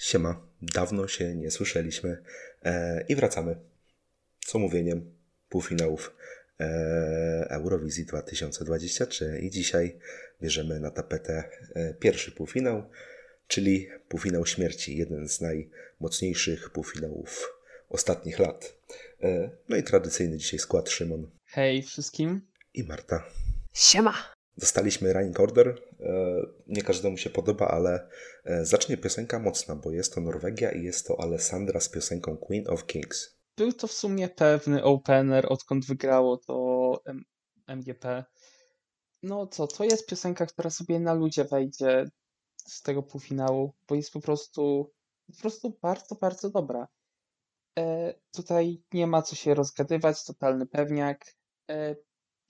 Siema, dawno się nie słyszeliśmy e, i wracamy z omówieniem półfinałów e, Eurowizji 2023 i dzisiaj bierzemy na tapetę e, pierwszy półfinał, czyli półfinał śmierci, jeden z najmocniejszych półfinałów ostatnich lat. E, no i tradycyjny dzisiaj skład Szymon Hej wszystkim. i Marta. Siema. Dostaliśmy Running Order. E, Nie każdemu się podoba, ale e, zacznie piosenka mocna, bo jest to Norwegia i jest to Alessandra z piosenką Queen of Kings. Był to w sumie pewny opener, odkąd wygrało to M- MGP. No co, to jest piosenka, która sobie na ludzie wejdzie z tego półfinału, bo jest po prostu, po prostu bardzo, bardzo dobra. E, tutaj nie ma co się rozgadywać, totalny pewniak. E,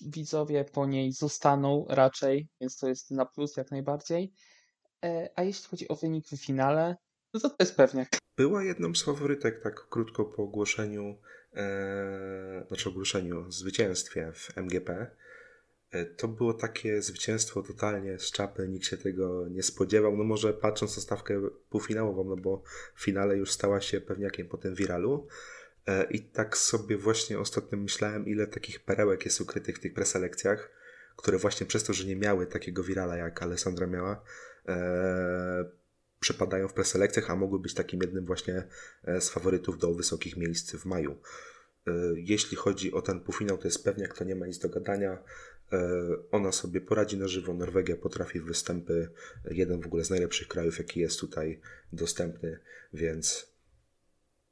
widzowie po niej zostaną raczej, więc to jest na plus jak najbardziej. E, a jeśli chodzi o wynik w finale, no to to jest pewniak. Była jedną z faworytek, tak krótko po ogłoszeniu, e, znaczy ogłoszeniu zwycięstwie w MGP. E, To było takie zwycięstwo totalnie z czapy, nikt się tego nie spodziewał. No może patrząc na stawkę półfinałową, no bo w finale już stała się pewniakiem po tym wiralu. E, I tak sobie właśnie ostatnio myślałem, ile takich perełek jest ukrytych w tych preselekcjach, które właśnie przez to, że nie miały takiego wirala jak Alessandra miała, e, przepadają w preselekcjach, a mogły być takim jednym właśnie e, z faworytów do wysokich miejsc w maju. Jeśli chodzi o ten półfinał, to jest pewniak, to nie ma nic do gadania. Ona sobie poradzi na żywo. Norwegia potrafi występy, jeden w ogóle z najlepszych krajów, jaki jest tutaj dostępny, więc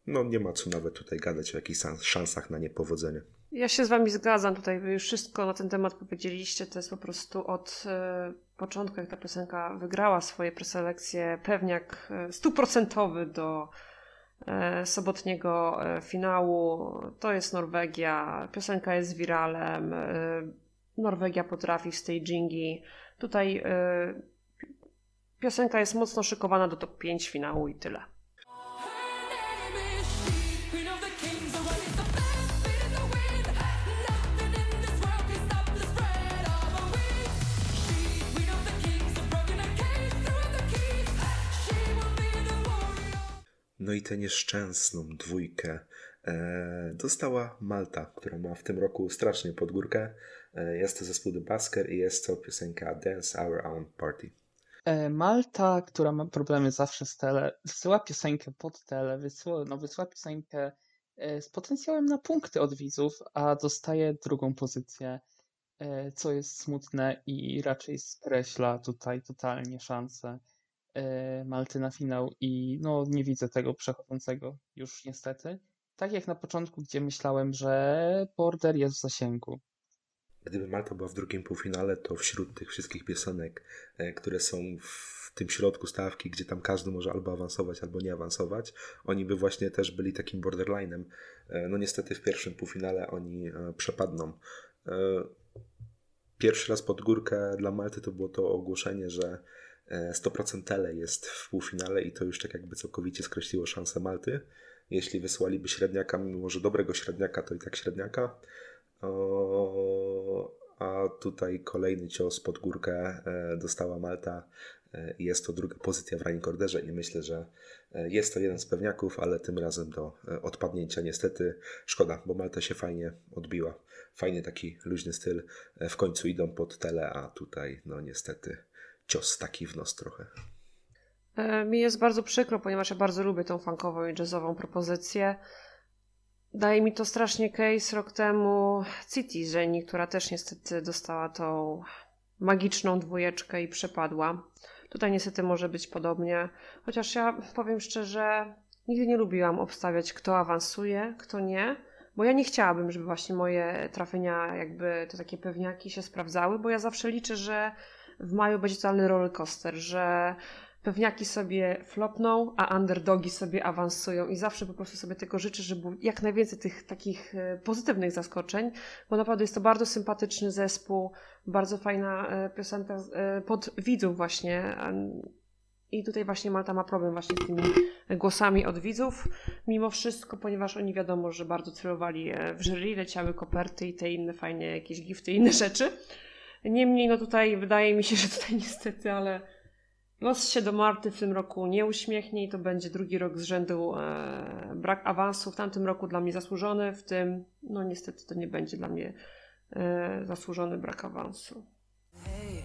no nie ma co nawet tutaj gadać o jakichś szans- szansach na niepowodzenie. Ja się z wami zgadzam tutaj, wy już wszystko na ten temat powiedzieliście. To jest po prostu od e, początku, jak ta piosenka wygrała swoje preselekcje, pewniak e, stuprocentowy do e, sobotniego finału. To jest Norwegia, piosenka jest wiralem, Norwegia potrafi stagingi. Tutaj piosenka jest mocno szykowana do top 5 finału i tyle. No i tę nieszczęsną dwójkę e, dostała Malta, która ma w tym roku strasznie pod górkę. E, jest to zespół The Basker i jest to piosenka Dance Our Own Party. E, Malta, która ma problemy zawsze z tele, wysyła piosenkę pod tele, wysyła, no, wysyła piosenkę z potencjałem na punkty od widzów, a dostaje drugą pozycję, co jest smutne i raczej skreśla tutaj totalnie szanse Malty na finał i no nie widzę tego przechodzącego już niestety. Tak jak na początku, gdzie myślałem, że Border jest w zasięgu. Gdyby Malta była w drugim półfinale, to wśród tych wszystkich piosenek, e, które są w tym środku stawki, gdzie tam każdy może albo awansować, albo nie awansować, oni by właśnie też byli takim borderlinem. E, No niestety w pierwszym półfinale oni e, przepadną. E, Pierwszy raz pod górkę dla Malty to było to ogłoszenie, że e, 100% tele jest w półfinale i to już tak jakby całkowicie skreśliło szanse Malty. Jeśli wysłaliby średniaka, mimo że dobrego średniaka, to i tak średniaka. O, a tutaj kolejny cios pod górkę e, dostała Malta e, jest to druga pozycja w running orderze i myślę, że e, jest to jeden z pewniaków, ale tym razem do odpadnięcia niestety szkoda, bo Malta się fajnie odbiła. Fajny taki luźny styl. W końcu idą pod tele, a tutaj no niestety cios taki w nos trochę. E, Mi jest bardzo przykro, ponieważ ja bardzo lubię tą funkową i jazzową propozycję. Daje mi to strasznie case rok temu Citizen, która też niestety dostała tą magiczną dwójeczkę i przepadła. Tutaj niestety może być podobnie, chociaż ja powiem szczerze, nigdy nie lubiłam obstawiać, kto awansuje, kto nie, bo ja nie chciałabym, żeby właśnie moje trafienia, jakby te takie pewniaki się sprawdzały, bo ja zawsze liczę, że w maju będzie totalny rollercoaster, że pewniaki sobie flopną, a underdogi sobie awansują i zawsze po prostu sobie tego życzę, żeby było jak najwięcej tych takich e, pozytywnych zaskoczeń, bo naprawdę jest to bardzo sympatyczny zespół, bardzo fajna e, piosenka e, pod widzów właśnie i tutaj właśnie Malta ma problem właśnie z tymi głosami od widzów, mimo wszystko, ponieważ oni wiadomo, że bardzo celowali e, w jury, leciały koperty i te inne fajne jakieś gifty, inne rzeczy. Niemniej, no tutaj wydaje mi się, że tutaj niestety, ale Los się do Marty w tym roku nie uśmiechnie i to będzie drugi rok z rzędu e, brak awansu. W tamtym roku dla mnie zasłużony, w tym, no niestety to nie będzie dla mnie e, zasłużony brak awansu. Hey,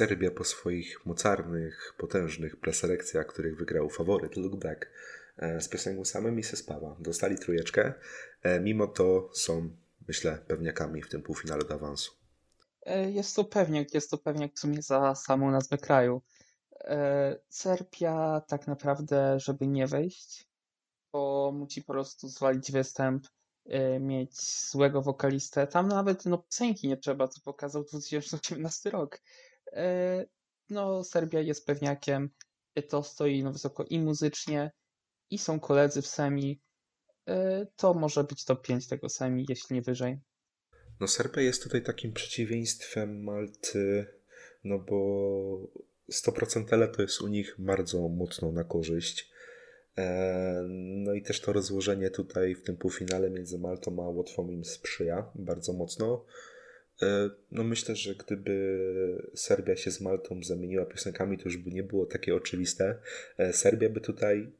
Serbia po swoich mocarnych, potężnych preselekcjach, których wygrał faworyt Look Back e, z piosenką samym i se spała. Dostali trójeczkę, e, mimo to są, myślę, pewniakami w tym półfinale do awansu. E, Jest to pewniak, jest to pewniak w sumie za samą nazwę kraju. Serbia tak naprawdę, żeby nie wejść, to musi po prostu zwalić występ, mieć złego wokalistę. Tam nawet no, piosenki nie trzeba, co pokazał 2018 rok. No, Serbia jest pewniakiem, to stoi no, wysoko i muzycznie, i są koledzy w semi. E, To może być top 5 tego semi, jeśli nie wyżej. No Serbia jest tutaj takim przeciwieństwem Malty, no bo 100% L to jest u nich bardzo mocno na korzyść. E, No i też to rozłożenie tutaj w tym półfinale między Maltą a Łotwą im sprzyja bardzo mocno. E, No myślę, że gdyby Serbia się z Maltą zamieniła piosenkami, to już by nie było takie oczywiste. E, Serbia by tutaj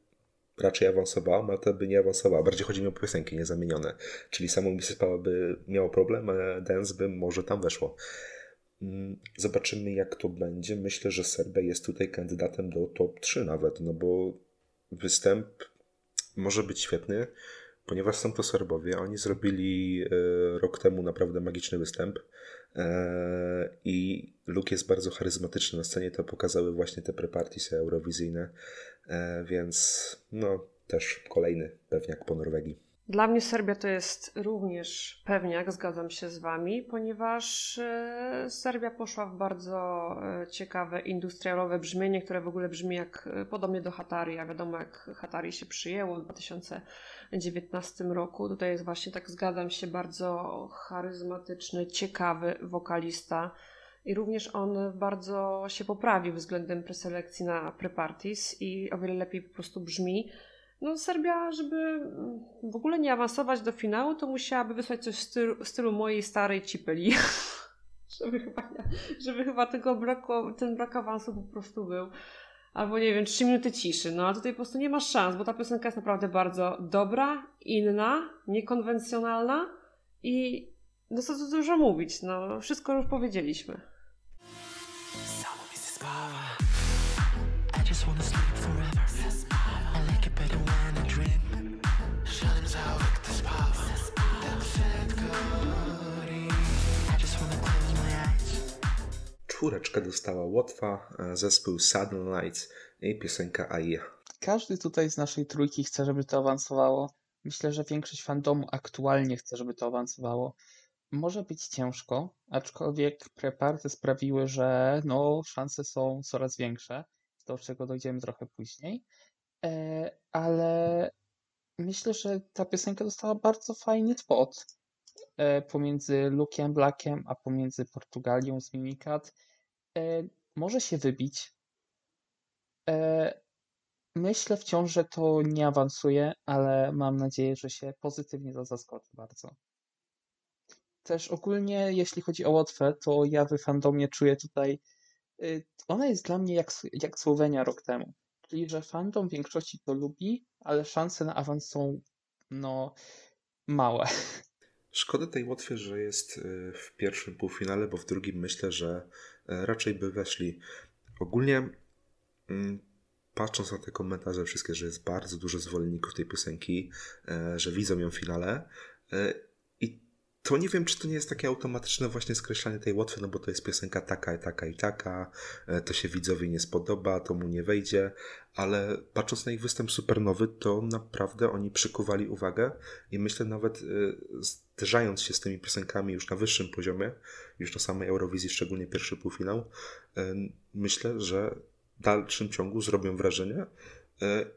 raczej awansowała, Malta by nie awansowała. Bardziej chodzi mi o piosenki niezamienione. Czyli Missy Pała by miało problem, a Dance by może tam weszło. Mm, Zobaczymy jak to będzie. Myślę, że Serbia jest tutaj kandydatem do top 3 nawet, no bo występ może być świetny, ponieważ są to Serbowie. Oni zrobili e, rok temu naprawdę magiczny występ e, i Luke jest bardzo charyzmatyczny na scenie. To pokazały właśnie te prepartisy eurowizyjne, e, więc no też kolejny pewniak po Norwegii. Dla mnie Serbia to jest również pewniak, zgadzam się z Wami, ponieważ e, Serbia poszła w bardzo e, ciekawe industrialowe brzmienie, które w ogóle brzmi jak e, podobnie do Hatari, a wiadomo jak Hatari się przyjęło w 2019 roku. Tutaj jest właśnie, tak zgadzam się, bardzo charyzmatyczny, ciekawy wokalista. I również on bardzo się poprawił względem preselekcji na prepartis i o wiele lepiej po prostu brzmi. No, Serbia, żeby mm, w ogóle nie awansować do finału, to musiałaby wysłać coś w stylu, w stylu mojej starej cipeli. żeby, chyba, żeby chyba tego braku, ten brak awansu po prostu był. Albo nie wiem, trzy minuty ciszy. No a tutaj po prostu nie masz szans, bo ta piosenka jest naprawdę bardzo dobra, inna, niekonwencjonalna i no co tu dużo mówić, no wszystko już powiedzieliśmy. I just wanna sleep Czwóreczkę dostała Łotwa, e, zespół Sudden Lights i piosenka Aja. Każdy tutaj z naszej trójki chce, żeby to awansowało. Myślę, że większość fandomu aktualnie chce, żeby to awansowało. Może być ciężko, aczkolwiek preparty sprawiły, że no, szanse są coraz większe, do czego dojdziemy trochę później. E, ale myślę, że ta piosenka dostała bardzo fajny spot e, pomiędzy Lukiem Blackiem, a pomiędzy Portugalią z Mimikat. E, może się wybić. E, Myślę wciąż, że to nie awansuje, ale mam nadzieję, że się pozytywnie to zaskoczy bardzo. Też ogólnie, jeśli chodzi o Łotwę, to ja w fandomie czuję tutaj. y, Ona jest dla mnie jak, jak Słowenia rok temu. Czyli, że fandom w większości to lubi, ale szanse na awans są no małe. Szkoda tej Łotwie, że jest y, w pierwszym półfinale, bo w drugim myślę, że e, raczej by weszli. Ogólnie mm, patrząc na te komentarze wszystkie, że jest bardzo dużo zwolenników tej piosenki, e, że widzą ją w finale e, i to nie wiem, czy to nie jest takie automatyczne właśnie skreślanie tej Łotwy, no bo to jest piosenka taka, taka i taka, e, to się widzowi nie spodoba, to mu nie wejdzie, ale patrząc na ich występ supernowy, to naprawdę oni przykuwali uwagę i myślę nawet y, zderzając się z tymi piosenkami już na wyższym poziomie, już na samej Eurowizji, szczególnie pierwszy półfinał, y, myślę, że w dalszym ciągu zrobią wrażenie y,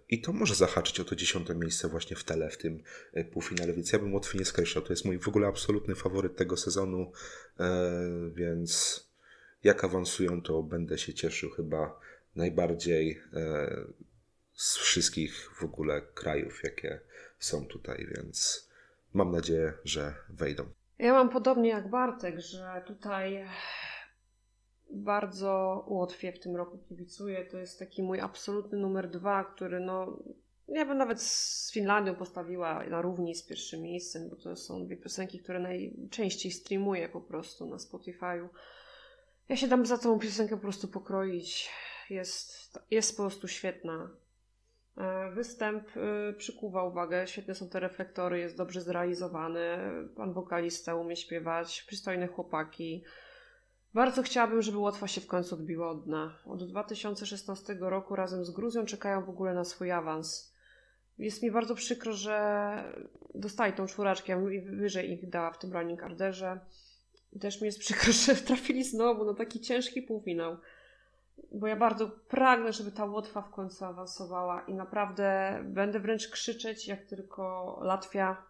i to może zahaczyć o to dziesiąte miejsce właśnie w tele w tym y, półfinale, więc ja bym łatwiej nie skreślał. To jest mój w ogóle absolutny faworyt tego sezonu, więc jak awansują, to będę się cieszył chyba najbardziej e, z wszystkich w ogóle krajów, jakie są tutaj, więc mam nadzieję, że wejdą. Ja mam podobnie jak Bartek, że tutaj bardzo Łotwie w tym roku kibicuję. To jest taki mój absolutny numer dwa, który no. Ja bym nawet z Finlandią postawiła na równi z pierwszym miejscem, bo to są dwie piosenki, które najczęściej streamuję po prostu na Spotify'u. Ja się dam za tą piosenkę po prostu pokroić. Jest, jest po prostu świetna. E, Występ e, przykuwa uwagę, świetne są te reflektory, jest dobrze zrealizowany. Pan wokalista umie śpiewać, przystojne chłopaki. Bardzo chciałabym, żeby Łotwa się w końcu odbiła od dna. Od 2016 roku razem z Gruzją czekają w ogóle na swój awans. Jest mi bardzo przykro, że dostali tą czwóreczkę, ja bym wyżej ich dała w tym running orderze. Też mi jest przykro, że trafili znowu na taki ciężki półfinał bo ja bardzo pragnę, żeby ta Łotwa w końcu awansowała i naprawdę będę wręcz krzyczeć, jak tylko Latwia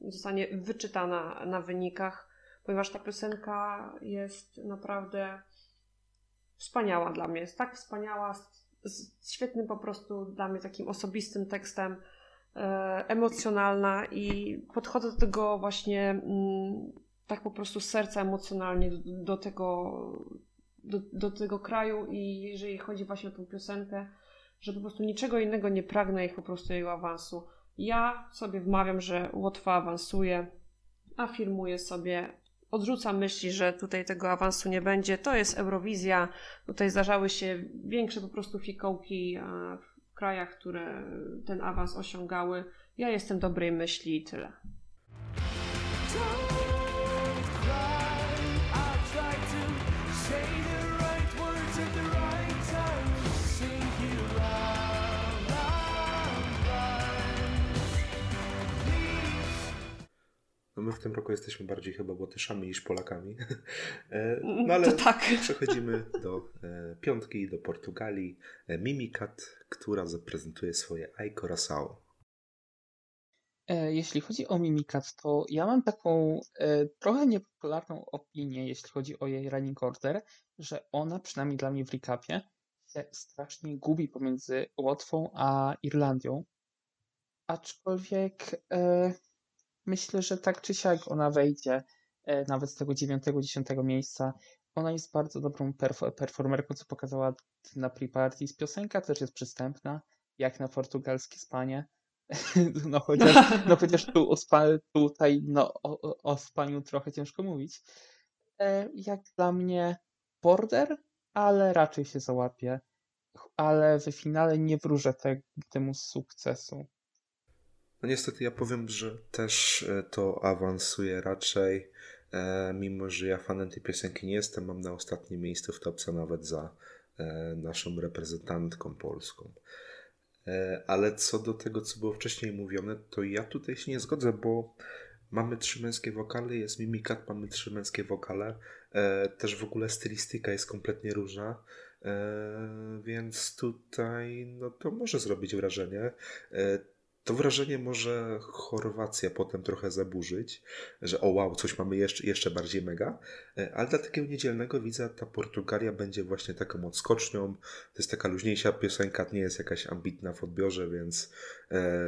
zostanie wyczytana na wynikach, ponieważ ta piosenka jest naprawdę wspaniała dla mnie. Jest tak wspaniała, z, świetnym po prostu dla mnie takim osobistym tekstem, e, emocjonalna i podchodzę do tego właśnie mm, tak po prostu serca emocjonalnie do, do tego do, do tego kraju i jeżeli chodzi właśnie o tą piosenkę, że po prostu niczego innego nie pragnę ich po prostu jego awansu. Ja sobie wmawiam, że Łotwa awansuje, afirmuję sobie, odrzucam myśli, że tutaj tego awansu nie będzie. To jest Eurowizja, tutaj zdarzały się większe po prostu fikołki e, w krajach, które ten awans osiągały. Ja jestem dobrej myśli i tyle. No my w tym roku jesteśmy bardziej chyba Łotyszami niż Polakami. E, No ale To tak. przechodzimy do e, piątki, do Portugalii. E, Mimikat, która zaprezentuje swoje Ai Coração. Jeśli chodzi o Mimikat, to ja mam taką trochę niepopularną opinię, jeśli chodzi o jej running order, że ona, przynajmniej dla mnie w recapie, się strasznie gubi pomiędzy Łotwą a Irlandią. Aczkolwiek myślę, że tak czy siak ona wejdzie e, nawet z tego 9-10 miejsca. Ona jest bardzo dobrą perf- performerką, co pokazała na pre-parties. Piosenka też jest przystępna, jak na portugalskie spanie. No chociaż, no chociaż tu o spa, tutaj no, o, o- o spaniu trochę ciężko mówić. E, jak dla mnie border, ale raczej się załapie. Ale w finale nie wróżę te, temu sukcesu. No niestety ja powiem, że też e, to awansuje raczej, e, mimo że ja fanem tej piosenki nie jestem, mam na ostatnie miejsce w topce nawet za e, naszą reprezentantką polską. E, ale co do tego, co było wcześniej mówione, to ja tutaj się nie zgodzę, bo mamy trzy męskie wokale, jest mimikat, mamy trzy męskie wokale, e, też w ogóle stylistyka jest kompletnie różna, e, więc tutaj no to może zrobić wrażenie. To wrażenie może Chorwacja potem trochę zaburzyć, że o wow, coś mamy jeszcze, jeszcze bardziej mega, E, ale dla takiego niedzielnego widza ta Portugalia będzie właśnie taką odskocznią. To jest taka luźniejsza piosenka, nie jest jakaś ambitna w odbiorze, więc e,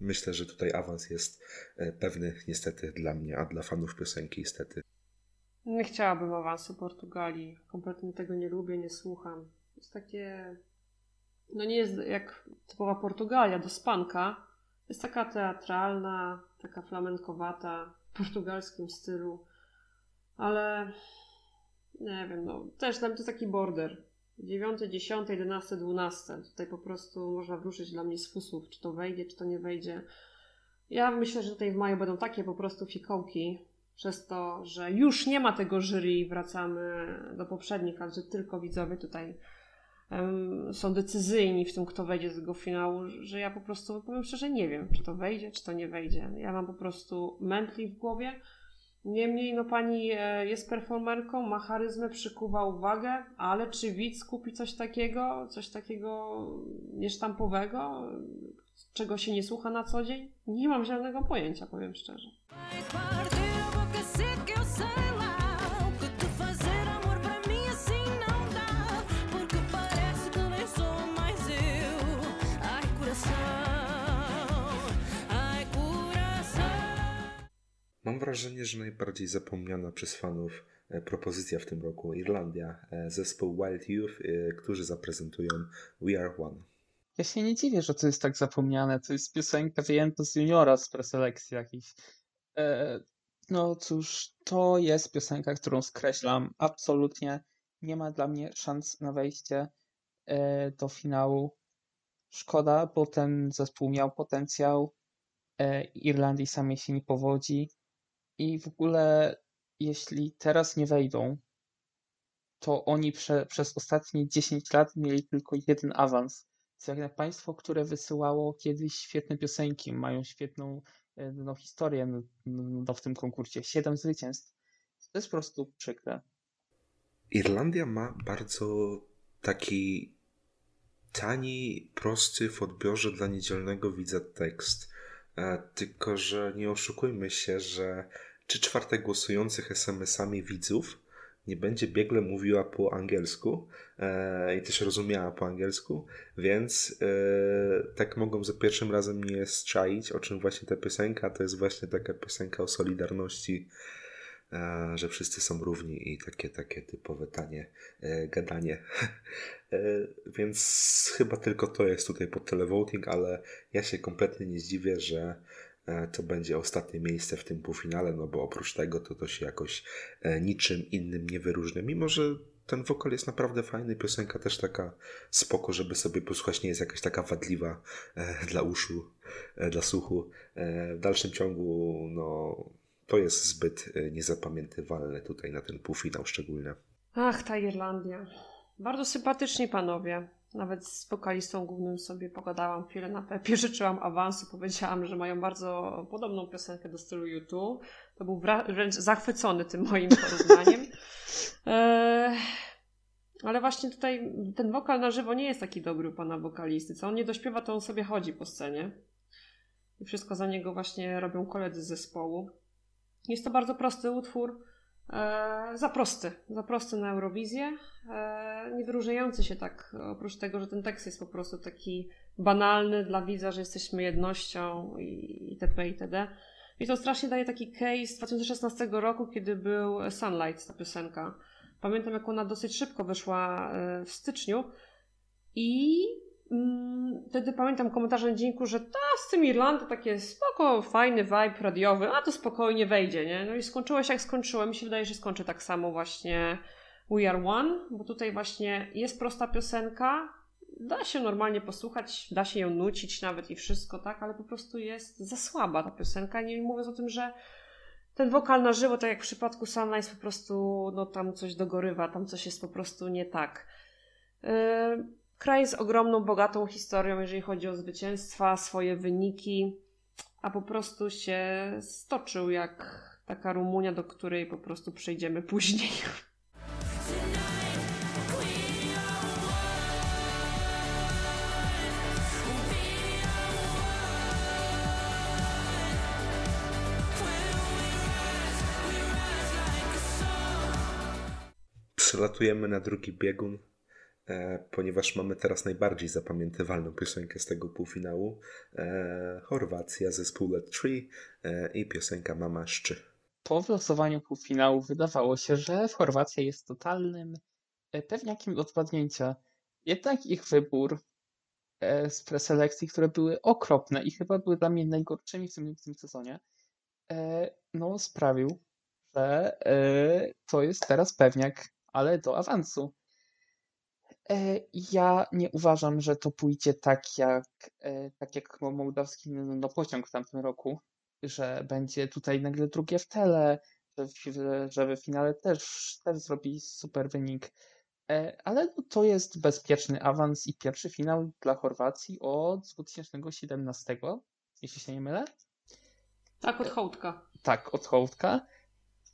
myślę, że tutaj awans jest e, pewny niestety dla mnie, a dla fanów piosenki niestety. Nie chciałabym awansu Portugalii. Kompletnie tego nie lubię, nie słucham. Jest takie. No nie jest jak typowa Portugalia, do spanka. Jest taka teatralna, taka flamenkowata, w portugalskim stylu. Ale nie wiem, no też dla mnie to jest taki border. 9, 10, 11, 12. Tutaj po prostu można wruszyć dla mnie z fusów, czy to wejdzie, czy to nie wejdzie. Ja myślę, że tutaj w maju będą takie po prostu fikołki, przez to, że już nie ma tego jury i wracamy do poprzednich lat, że tylko widzowie tutaj są decyzyjni w tym, kto wejdzie z tego finału, że ja po prostu powiem szczerze, nie wiem, czy to wejdzie, czy to nie wejdzie. Ja mam po prostu mętli w głowie. Niemniej, no pani e, jest performerką, ma charyzmę, przykuwa uwagę, ale czy widz kupi coś takiego, coś takiego niesztampowego, czego się nie słucha na co dzień? Nie mam żadnego pojęcia, powiem szczerze. Mam wrażenie, że najbardziej zapomniana przez fanów e, propozycja w tym roku Irlandia, e, zespół Wild Youth, e, którzy zaprezentują We Are One. Ja się nie dziwię, że to jest tak zapomniane. To jest piosenka wyjęta z juniora z preselekcji jakiejś. No cóż, to jest piosenka, którą skreślam. Absolutnie nie ma dla mnie szans na wejście do finału. Szkoda, bo ten zespół miał potencjał. Irlandii samej się nie powodzi. I w ogóle, jeśli teraz nie wejdą, to oni prze, przez ostatnie 10 lat mieli tylko jeden awans. Co jak na państwo, które wysyłało kiedyś świetne piosenki, mają świetną e, no, historię no, no, w tym konkursie. Siedem zwycięstw. To jest po prostu przykre. Irlandia ma bardzo taki tani, prosty w odbiorze dla niedzielnego widza tekst. E, tylko, że nie oszukujmy się, że czy czwarte głosujących SMS-ami widzów nie będzie biegle mówiła po angielsku e, i też rozumiała po angielsku, więc e, tak mogą za pierwszym razem nie strzaić, o czym właśnie ta piosenka, to jest właśnie taka piosenka o solidarności, że wszyscy są równi i takie, takie typowe tanie e, gadanie. E, więc chyba tylko to jest tutaj pod televoting, ale ja się kompletnie nie zdziwię, że e, to będzie ostatnie miejsce w tym półfinale, no bo oprócz tego to to się jakoś e, niczym innym nie wyróżnia, mimo że ten wokal jest naprawdę fajny, piosenka też taka spoko, żeby sobie posłuchać, nie jest jakaś taka wadliwa e, dla uszu, e, dla słuchu. E, w dalszym ciągu, no, to jest zbyt e, niezapamiętywalne tutaj na ten półfinał szczególnie. Ach, ta Irlandia. Bardzo sympatyczni panowie. Nawet z wokalistą głównym sobie pogadałam chwilę na pepie, życzyłam awansu, powiedziałam, że mają bardzo podobną piosenkę do stylu YouTube. To był wręcz zachwycony tym moim porównaniem. Eee, ale właśnie tutaj ten wokal na żywo nie jest taki dobry u pana wokalisty. Co on nie dośpiewa, to on sobie chodzi po scenie. I wszystko za niego właśnie robią koledzy z zespołu. Jest to bardzo prosty utwór. E, za prosty, za prosty na Eurowizję, e, nie wyróżniający się tak, oprócz tego, że ten tekst jest po prostu taki banalny dla widza, że jesteśmy jednością itp. itd. I to strasznie daje taki case z 2016 roku, kiedy był Sunlight, ta piosenka. Pamiętam, jak ona dosyć szybko wyszła e, w styczniu i wtedy pamiętam komentarze na dzienniku, że ta z tym Irlandą takie spoko, fajny vibe radiowy, a to spokojnie wejdzie, nie? No i skończyło się jak skończyło. Mi się wydaje, że skończy tak samo właśnie We Are One, bo tutaj właśnie jest prosta piosenka, da się normalnie posłuchać, da się ją nucić nawet i wszystko, tak? Ale po prostu jest za słaba ta piosenka, nie mówiąc o tym, że ten wokal na żywo, tak jak w przypadku Sunrise, po prostu no tam coś dogorywa, tam coś jest po prostu nie tak. Yy, Kraj z ogromną, bogatą historią, jeżeli chodzi o zwycięstwa, swoje wyniki, a po prostu się stoczył jak taka Rumunia, do której po prostu przejdziemy później. Przelatujemy na drugi biegun, ponieważ mamy teraz najbardziej zapamiętywalną piosenkę z tego półfinału. E, Chorwacja, zespół Let Tree e, i piosenka Mama Szczy. Po wylosowaniu półfinału wydawało się, że Chorwacja jest totalnym e, pewniakiem odpadnięcia. Jednak ich wybór e, z preselekcji, które były okropne i chyba były dla mnie najgorszymi w tym, w tym sezonie, e, no sprawił, że e, to jest teraz pewniak, ale do awansu. E, Ja nie uważam, że to pójdzie tak jak, e, tak jak mo- mołdawski no, no, pociąg w tamtym roku, że będzie tutaj nagle drugie w tele, że w, że we finale też, też zrobi super wynik. E, Ale no, to jest bezpieczny awans i pierwszy finał dla Chorwacji od 2017, jeśli się nie mylę. Tak, od hołdka. Tak, od Hołdka.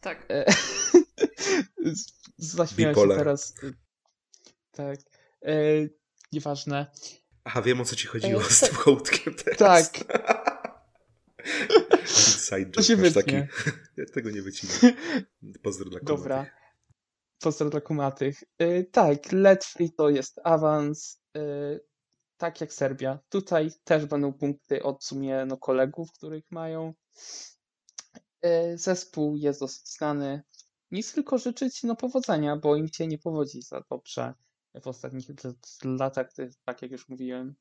Tak. Z- Zaśmiałem się teraz. Tak. E, Nieważne. Aha, wiem o co ci chodziło E, z tak. tym hołdkiem teraz. Tak. Inside To się taki. Ja tego nie wycinam. Pozdro dla Dobra. kumatych. Pozdro dla kumatych. Y, tak, Let Free to jest awans. tak jak Serbia. Tutaj też będą punkty od w sumie no, kolegów, których mają. E, Zespół jest dosyć znany. Nic tylko życzyć no powodzenia, bo im się nie powodzi za dobrze w ostatnich latach, tak jak już mówiłem.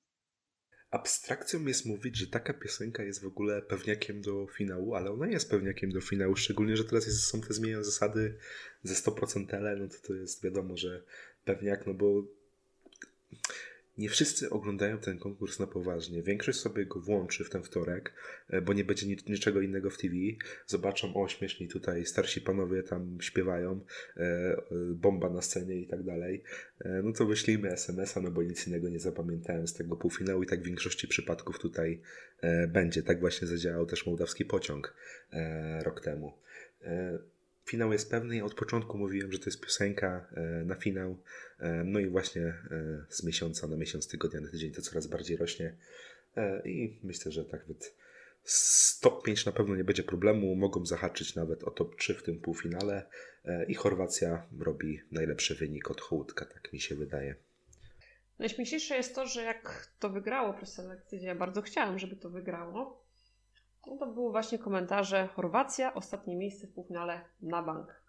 Abstrakcją jest mówić, że taka piosenka jest w ogóle pewniakiem do finału, ale ona jest pewniakiem do finału, szczególnie, że teraz jest, są te zmienione zasady ze 100% tele, no to to jest wiadomo, że pewniak, no bo nie wszyscy oglądają ten konkurs na poważnie. Większość sobie go włączy w ten wtorek, e, bo nie będzie nic, niczego innego w TV. Zobaczą, o śmieszni tutaj starsi panowie tam śpiewają, e, e, bomba na scenie i tak dalej. No to wyślijmy SMS-a, no bo nic innego nie zapamiętałem z tego półfinału i tak w większości przypadków tutaj będzie. Tak właśnie zadziałał też mołdawski pociąg rok temu. Finał jest pewny. Ja od początku mówiłem, że to jest piosenka e, na finał. E, No i właśnie e, z miesiąca na miesiąc, tygodnia na tydzień to coraz bardziej rośnie. I myślę, że tak z top 5 na pewno nie będzie problemu. Mogą zahaczyć nawet o top 3 w tym półfinale. I Chorwacja robi najlepszy wynik od Hołdka, tak mi się wydaje. Najśmieszniejsze jest to, że jak to wygrało preselekcję, ja bardzo chciałam, żeby to wygrało, no to były właśnie komentarze Chorwacja, ostatnie miejsce w półfinale na bank.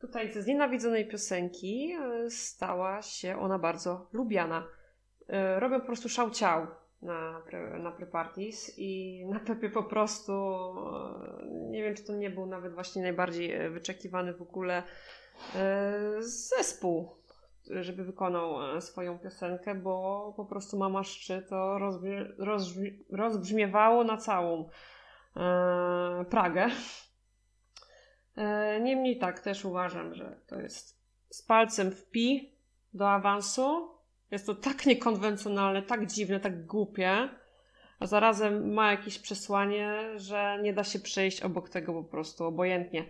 Tutaj ze znienawidzonej piosenki e, stała się ona bardzo lubiana. E, Robią po prostu szałciał na, pre- na pre-parties i na Pepie po prostu e, nie wiem, czy to nie był nawet właśnie najbardziej wyczekiwany w ogóle zespół żeby wykonał e, swoją piosenkę, bo po prostu Mama Szczy to rozbrzmi, rozbrzmi, rozbrzmiewało na całą e, Pragę. E, niemniej tak, też uważam, że to jest z palcem w pi do awansu. Jest to tak niekonwencjonalne, tak dziwne, tak głupie, a zarazem ma jakieś przesłanie, że nie da się przejść obok tego po prostu obojętnie.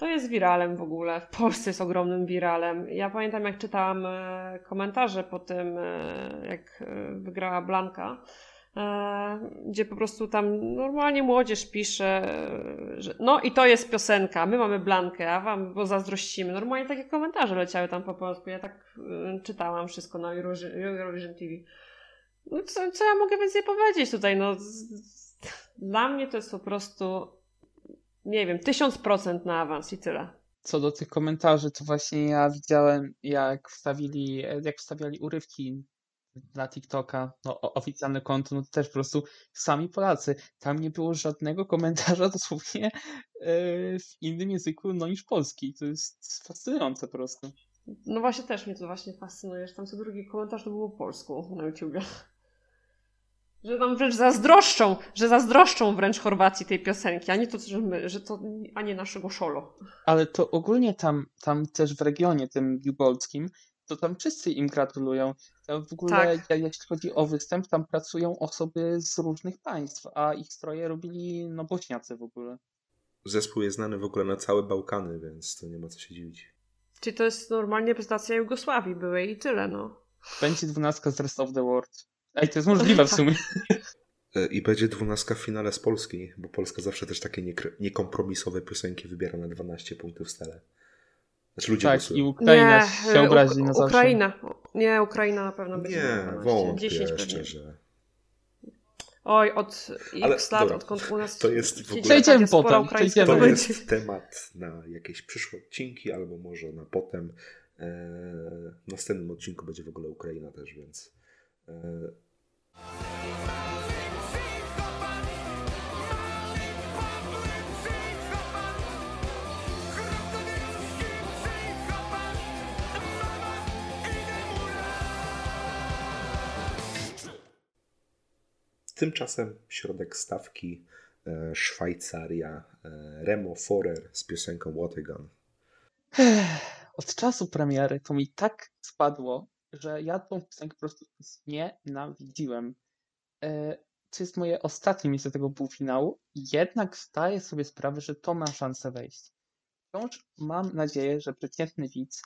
To jest wiralem w ogóle. W Polsce jest ogromnym wiralem. Ja pamiętam, jak czytałam e, komentarze po tym, e, jak e, wygrała Blanka, gdzie po prostu tam normalnie młodzież pisze, że no i to jest piosenka, my mamy Blankę, a wam bo zazdrościmy. Normalnie takie komentarze leciały tam po polsku. Ja tak czytałam wszystko na Eurovision TV. No co, co ja mogę więcej powiedzieć tutaj? No, dla mnie to jest po prostu nie wiem, tysiąc procent na awans i tyle. Co do tych komentarzy, to właśnie ja widziałem, jak wstawili, jak wstawiali urywki na TikToka, no oficjalne konto, no to też po prostu sami Polacy. Tam nie było żadnego komentarza dosłownie e, w innym języku, no niż polski. To jest fascynujące po prostu. No właśnie też mnie to właśnie fascynuje, że tam co drugi komentarz to było po polsku na YouTubie. Że tam wręcz zazdroszczą, że zazdroszczą wręcz Chorwacji tej piosenki, a nie to, że my, że to, a nie naszego szolo. Ale to ogólnie tam, tam też w regionie tym lubelskim, to tam wszyscy im gratulują. Tam w ogóle, Tak. ja- jeśli chodzi o występ, tam pracują osoby z różnych państw, a ich stroje robili no Bośniacy w ogóle. Zespół jest znany w ogóle na całe Bałkany, więc to nie ma co się dziwić. Czyli to jest normalnie reprezentacja Jugosławii byłej i tyle, no. Będzie dwunastka z Rest of the World. Ej, to jest możliwe w sumie. E, I będzie dwunastka w finale z Polski, bo Polska zawsze też takie niekr- niekompromisowe piosenki wybiera na 12 punktów stale. Znaczy ludzie Tak, i głosują. Ukraina się e, obrazi Uk- na zawsze. Ukraina. Nie, Ukraina na pewno będzie. Nie, na 12. wątpię 10 jeszcze, pewnie. że... Oj, od X lat, dobra, odkąd u nas to jest w ogóle- Przejdziemy potem, przejdziemy. To to jest temat na jakieś przyszłe odcinki, albo może na potem. E, w następnym odcinku będzie w ogóle Ukraina też, więc... E, Tymczasem środek stawki e, Szwajcaria, e, Remo Forer z piosenką Watergun. Od czasu premiery to mi tak spadło, że ja tą piosenkę po prostu nienawidziłem. E, To jest moje ostatnie miejsce tego półfinału, jednak zdaję sobie sprawę, że to ma szansę wejść. Wciąż mam nadzieję, że przeciętny widz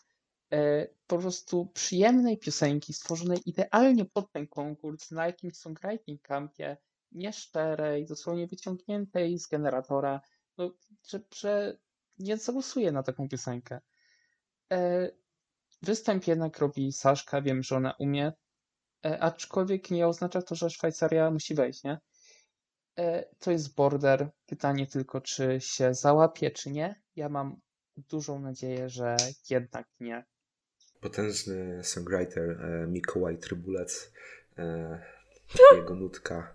e, po prostu przyjemnej piosenki, stworzonej idealnie pod ten konkurs, na jakimś songwriting campie, nieszczerej, dosłownie wyciągniętej z generatora, no, że, że nie zagłosuję na taką piosenkę. Występ jednak robi Saszka, wiem, że ona umie, e, aczkolwiek nie oznacza to, że Szwajcaria musi wejść, nie? E, To jest border. Pytanie tylko, czy się załapie, czy nie. Ja mam dużą nadzieję, że jednak nie. Potężny songwriter e, Mikołaj Trybulec, e, jego nutka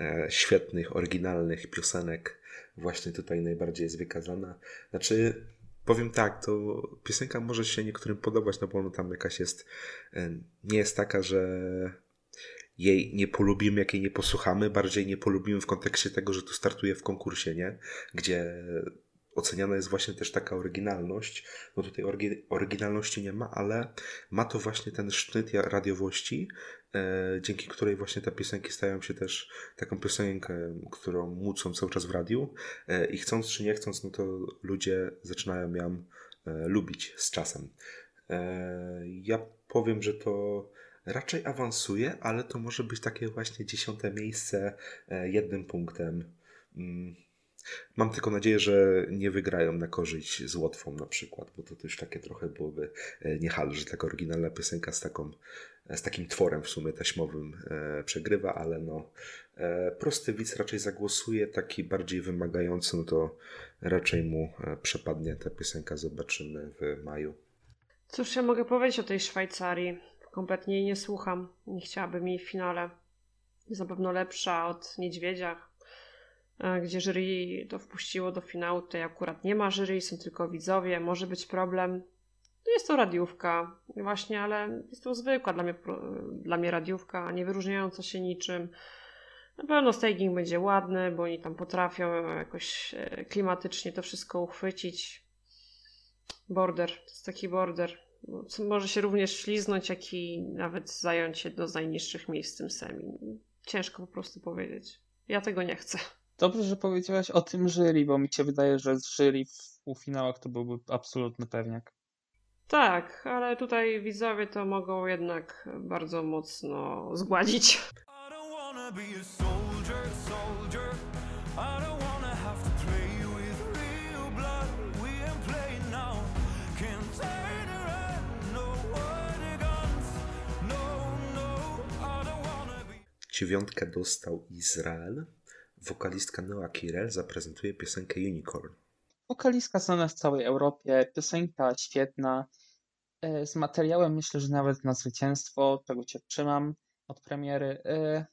e, świetnych, oryginalnych piosenek właśnie tutaj najbardziej jest wykazana. Znaczy, powiem tak, to piosenka może się niektórym podobać, no bo ona tam jakaś jest, e, nie jest taka, że jej nie polubimy, jak jej nie posłuchamy, bardziej nie polubimy w kontekście tego, że tu startuje w konkursie, nie? Gdzie oceniana jest właśnie też taka oryginalność. No tutaj orygi- oryginalności nie ma, ale ma to właśnie ten sznyt radiowości, e, dzięki której właśnie te piosenki stają się też taką piosenkę, którą mucą cały czas w radiu e, i chcąc czy nie chcąc, no to ludzie zaczynają ją e, lubić z czasem. E, ja powiem, że to raczej awansuje, ale to może być takie właśnie dziesiąte miejsce e, jednym punktem. Mm. Mam tylko nadzieję, że nie wygrają na korzyść z Łotwą na przykład, bo to też takie trochę byłoby e, niehal, że taka oryginalna piosenka z, taką, e, z takim tworem w sumie taśmowym e, przegrywa, ale no e, prosty widz raczej zagłosuje, taki bardziej wymagający, no to raczej mu e, przepadnie ta piosenka, zobaczymy w maju. Cóż ja mogę powiedzieć o tej Szwajcarii? Kompletnie jej nie słucham. Nie chciałabym jej w finale. Jest na pewno lepsza od Niedźwiedziach, gdzie jury to wpuściło do finału. Tutaj akurat nie ma jury, są tylko widzowie. Może być problem. No Jest to radiówka, właśnie, ale jest to zwykła dla mnie, dla mnie radiówka, nie wyróżniająca się niczym. Na pewno staging będzie ładny, bo oni tam potrafią jakoś e, klimatycznie to wszystko uchwycić. Border, to jest taki border. Może się również śliznąć, jak i nawet zająć się do najniższych miejsc w tym semi. Ciężko po prostu powiedzieć. Ja tego nie chcę. Dobrze, że powiedziałaś o tym jury, bo mi się wydaje, że z jury w półfinałach to byłby absolutny pewniak. Tak, ale tutaj widzowie to mogą jednak bardzo mocno zgładzić. No. No, no. Dziewiątkę dostał Izrael. Wokalistka Noa Kirel zaprezentuje piosenkę Unicorn. Wokalistka znana w całej Europie, piosenka świetna, e, z materiałem myślę, że nawet na zwycięstwo, tego cię trzymam od premiery. e,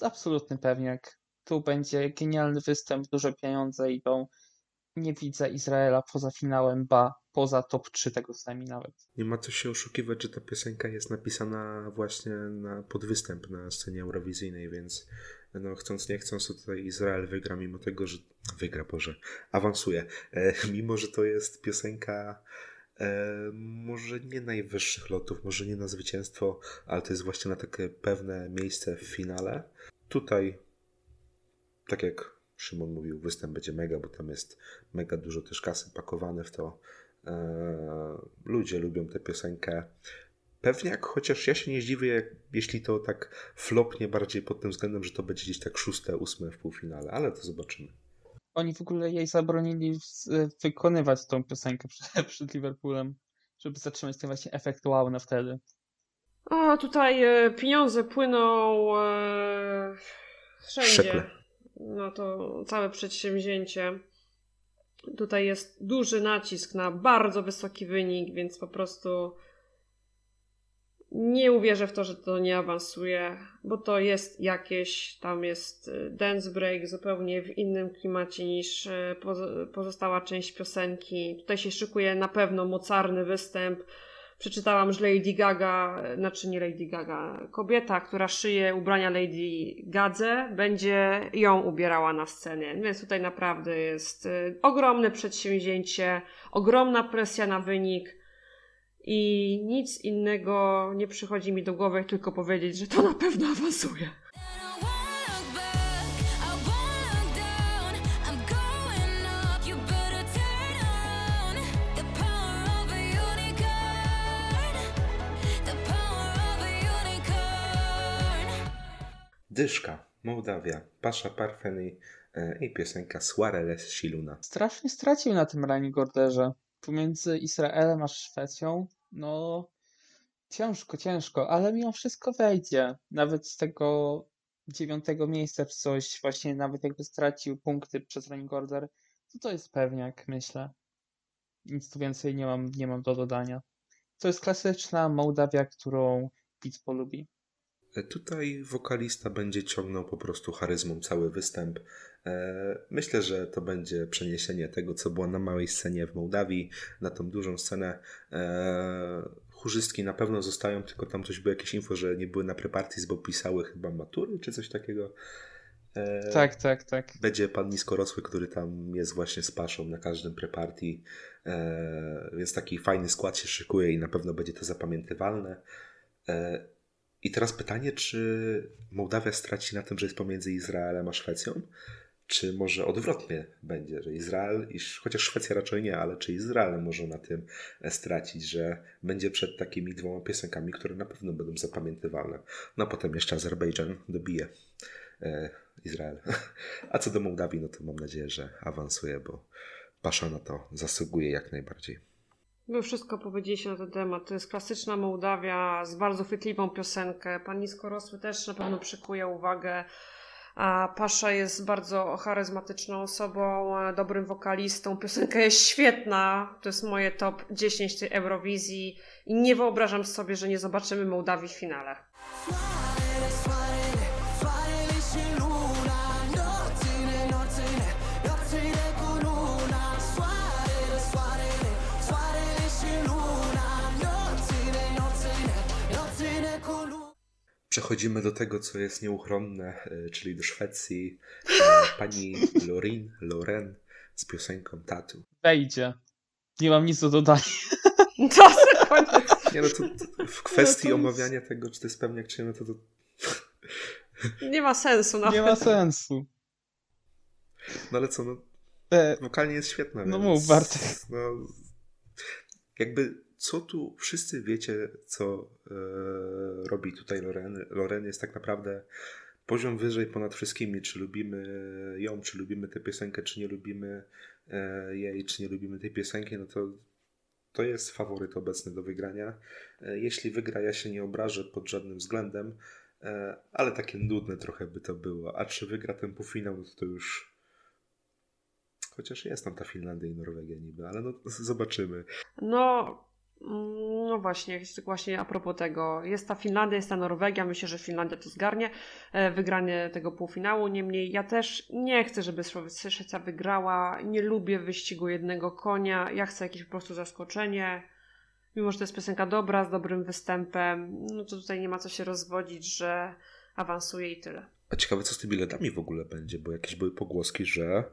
Absolutny pewniak. Tu będzie genialny występ, duże pieniądze idą. Nie widzę Izraela poza finałem, ba, poza top 3 tego semi nawet. Nie ma co się oszukiwać, że ta piosenka jest napisana właśnie na podwystęp na scenie eurowizyjnej, więc no chcąc nie chcąc to tutaj Izrael wygra, mimo tego, że wygra, Boże, awansuje. E, mimo, że to jest piosenka e, może nie najwyższych lotów, może nie na zwycięstwo, ale to jest właśnie na takie pewne miejsce w finale. Tutaj, tak jak Szymon mówił, występ będzie mega, bo tam jest mega dużo też kasy pakowane w to. E, ludzie lubią tę piosenkę. Pewniak, chociaż ja się nie zdziwię, jak, jeśli to tak flopnie bardziej pod tym względem, że to będzie gdzieś tak szóste, ósme w półfinale, ale to zobaczymy. Oni w ogóle jej zabronili wykonywać tą piosenkę przed, przed Liverpoolem, żeby zatrzymać ten właśnie efekt wow na wtedy. O, tutaj e, pieniądze płyną e, wszędzie. Szekle. No to całe przedsięwzięcie. Tutaj jest duży nacisk na bardzo wysoki wynik, więc po prostu nie uwierzę w to, że to nie awansuje, bo to jest jakieś, tam jest e, dance break zupełnie w innym klimacie niż pozo- pozostała część piosenki. Tutaj się szykuje na pewno mocarny występ. Przeczytałam, że Lady Gaga, znaczy nie Lady Gaga, kobieta, która szyje ubrania Lady Gadze, będzie ją ubierała na scenie. Więc tutaj naprawdę jest e, ogromne przedsięwzięcie, ogromna presja na wynik. I nic innego nie przychodzi mi do głowy, jak tylko powiedzieć, że to na pewno awansuje. Dyszka, Mołdawia, Pasza Parfeny e, i piosenka Suareles Siluna. Strasznie stracił na tym Rani Gorderze. Pomiędzy Izraelem a Szwecją, no ciężko, ciężko, ale mimo wszystko wejdzie. Nawet z tego dziewiątego miejsca czy coś, właśnie nawet jakby stracił punkty przez running order, to to jest pewniak, myślę. Nic tu więcej nie mam, nie mam do dodania. To jest klasyczna Mołdawia, którą widz polubi. E, Tutaj wokalista będzie ciągnął po prostu charyzmą cały występ. E, Myślę, że to będzie przeniesienie tego, co było na małej scenie w Mołdawii, na tą dużą scenę. E, Chórzystki na pewno zostają, tylko tam coś było jakieś info, że nie były na preparties, bo pisały chyba matury czy coś takiego. Tak, tak, tak. Będzie pan niskorosły, który tam jest właśnie z paszą na każdym preparty, e, więc taki fajny skład się szykuje i na pewno będzie to zapamiętywalne. I teraz pytanie, czy Mołdawia straci na tym, że jest pomiędzy Izraelem a Szwecją? Czy może odwrotnie będzie, że Izrael, iż, chociaż Szwecja raczej nie, ale czy Izrael może na tym e, stracić, że będzie przed takimi dwoma piosenkami, które na pewno będą zapamiętywalne. No potem jeszcze Azerbejdżan dobije e, Izrael. A co do Mołdawii, no to mam nadzieję, że awansuje, bo Pasza na to zasługuje jak najbardziej. Wy wszystko powiedzieliście na ten temat. To jest klasyczna Mołdawia z bardzo chwytliwą piosenkę. Pan Niskorosły też na pewno przykuje uwagę. A Pasza jest bardzo charyzmatyczną osobą, e, dobrym wokalistą. Piosenka jest świetna. To jest moje top 10 tej Eurowizji. I nie wyobrażam sobie, że nie zobaczymy Mołdawii w finale. Przechodzimy do tego, co jest nieuchronne, e, czyli do Szwecji. E, Pani Lorin, Loren z piosenką Tatu. Wejdzie. Nie mam nic do dodania. To. Nie no, to, to w kwestii No to omawiania tego, czy to jest pewniak, czy nie, no to, to Nie ma sensu nawet. Nie ma sensu. no ale co, no E, wokalnie jest świetna. No więc, mów, Bartek. No, jakby co tu wszyscy wiecie, co e, robi tutaj Loren. Loren jest tak naprawdę poziom wyżej ponad wszystkimi. Czy lubimy ją, czy lubimy tę piosenkę, czy nie lubimy e, jej, czy nie lubimy tej piosenki, no to to jest faworyt obecny do wygrania. E, Jeśli wygra, ja się nie obrażę pod żadnym względem, e, ale takie nudne trochę by to było. A czy wygra ten półfinał, no to, już Chociaż jest tam ta Finlandia i Norwegia niby, ale no zobaczymy. No, no właśnie, właśnie a propos tego, jest ta Finlandia, jest ta Norwegia, myślę, że Finlandia to zgarnie, e, wygranie tego półfinału, niemniej ja też nie chcę, żeby Szwe- Szwecja wygrała, nie lubię wyścigu jednego konia, ja chcę jakieś po prostu zaskoczenie, mimo że to jest piosenka dobra, z dobrym występem, no to tutaj nie ma co się rozwodzić, że awansuje i tyle. A ciekawe, co z tymi ledami w ogóle będzie, bo jakieś były pogłoski, że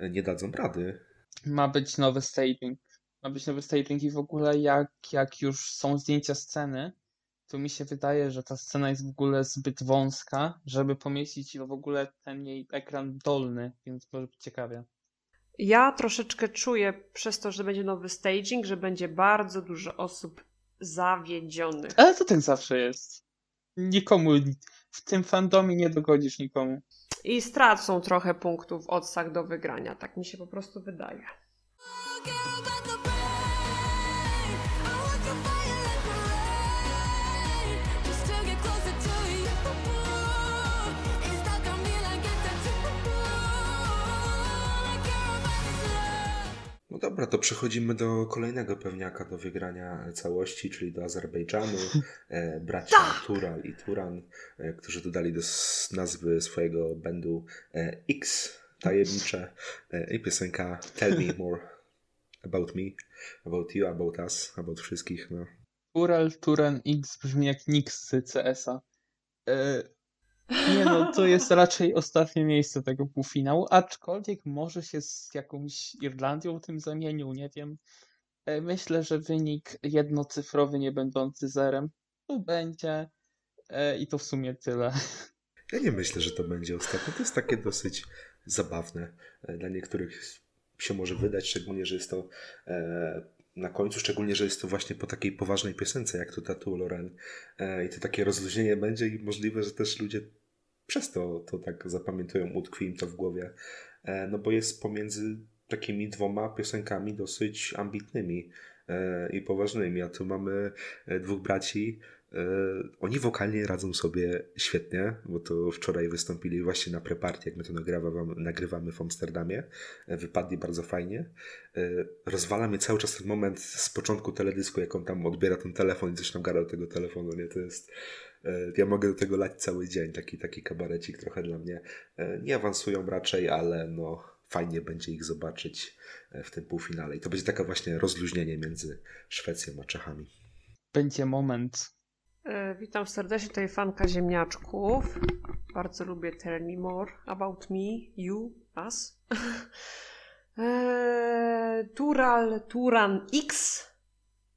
nie dadzą rady. ma być nowy staging. Ma być nowy staging i w ogóle jak, jak już są zdjęcia sceny, to mi się wydaje, że ta scena jest w ogóle zbyt wąska, żeby pomieścić w ogóle ten jej ekran dolny, więc może być ciekawie. Ja troszeczkę czuję przez to, że będzie nowy staging, że będzie bardzo dużo osób zawiedzionych. Ale to tak zawsze jest. Nikomu, w tym fandomie nie dogodzisz nikomu. I stracą trochę punktów w odsach do wygrania. Tak mi się po prostu wydaje. Dobra, to przechodzimy do kolejnego pewniaka do wygrania całości, czyli do Azerbejdżanu. E, bracia Tural i Turan, e, którzy dodali do nazwy swojego bandu e, X tajemnicze e, i piosenka Tell Me More About Me, About You, About Us, About wszystkich. No. Ural Turen X brzmi jak Nix z CS-a. Nie no, to jest raczej ostatnie miejsce tego półfinału, aczkolwiek może się z jakąś Irlandią tym zamienił, nie wiem. E, myślę, że wynik jednocyfrowy, nie będący zerem, tu będzie e, i to w sumie tyle. Ja nie myślę, że to będzie ostatnie. To jest takie dosyć zabawne. E, Dla niektórych się może wydać, szczególnie, że jest to na końcu, szczególnie, że jest to właśnie po takiej poważnej piosence, jak to Tattoo Loren. E, I to takie rozluźnienie będzie i możliwe, że też ludzie przez to to tak zapamiętują, utkwi im to w głowie. E, no bo jest pomiędzy takimi dwoma piosenkami dosyć ambitnymi e, i poważnymi. A tu mamy dwóch braci, Oni wokalnie radzą sobie świetnie, bo to wczoraj wystąpili właśnie na preparty, jak my to nagrywamy, nagrywamy w Amsterdamie. E, Wypadli bardzo fajnie. E, Rozwala mnie cały czas ten moment z początku teledysku, jak on tam odbiera ten telefon i coś tam gada do tego telefonu, nie? To jest... e, Ja mogę do tego lać cały dzień, taki, taki kabarecik trochę dla mnie. E, Nie awansują raczej, ale no fajnie będzie ich zobaczyć e, w tym półfinale. I to będzie taka właśnie rozluźnienie między Szwecją a Czechami. Będzie moment. E, Witam serdecznie, tutaj fanka ziemniaczków. Bardzo lubię Tell Me More About Me, You, Us. E, Tural, Turan X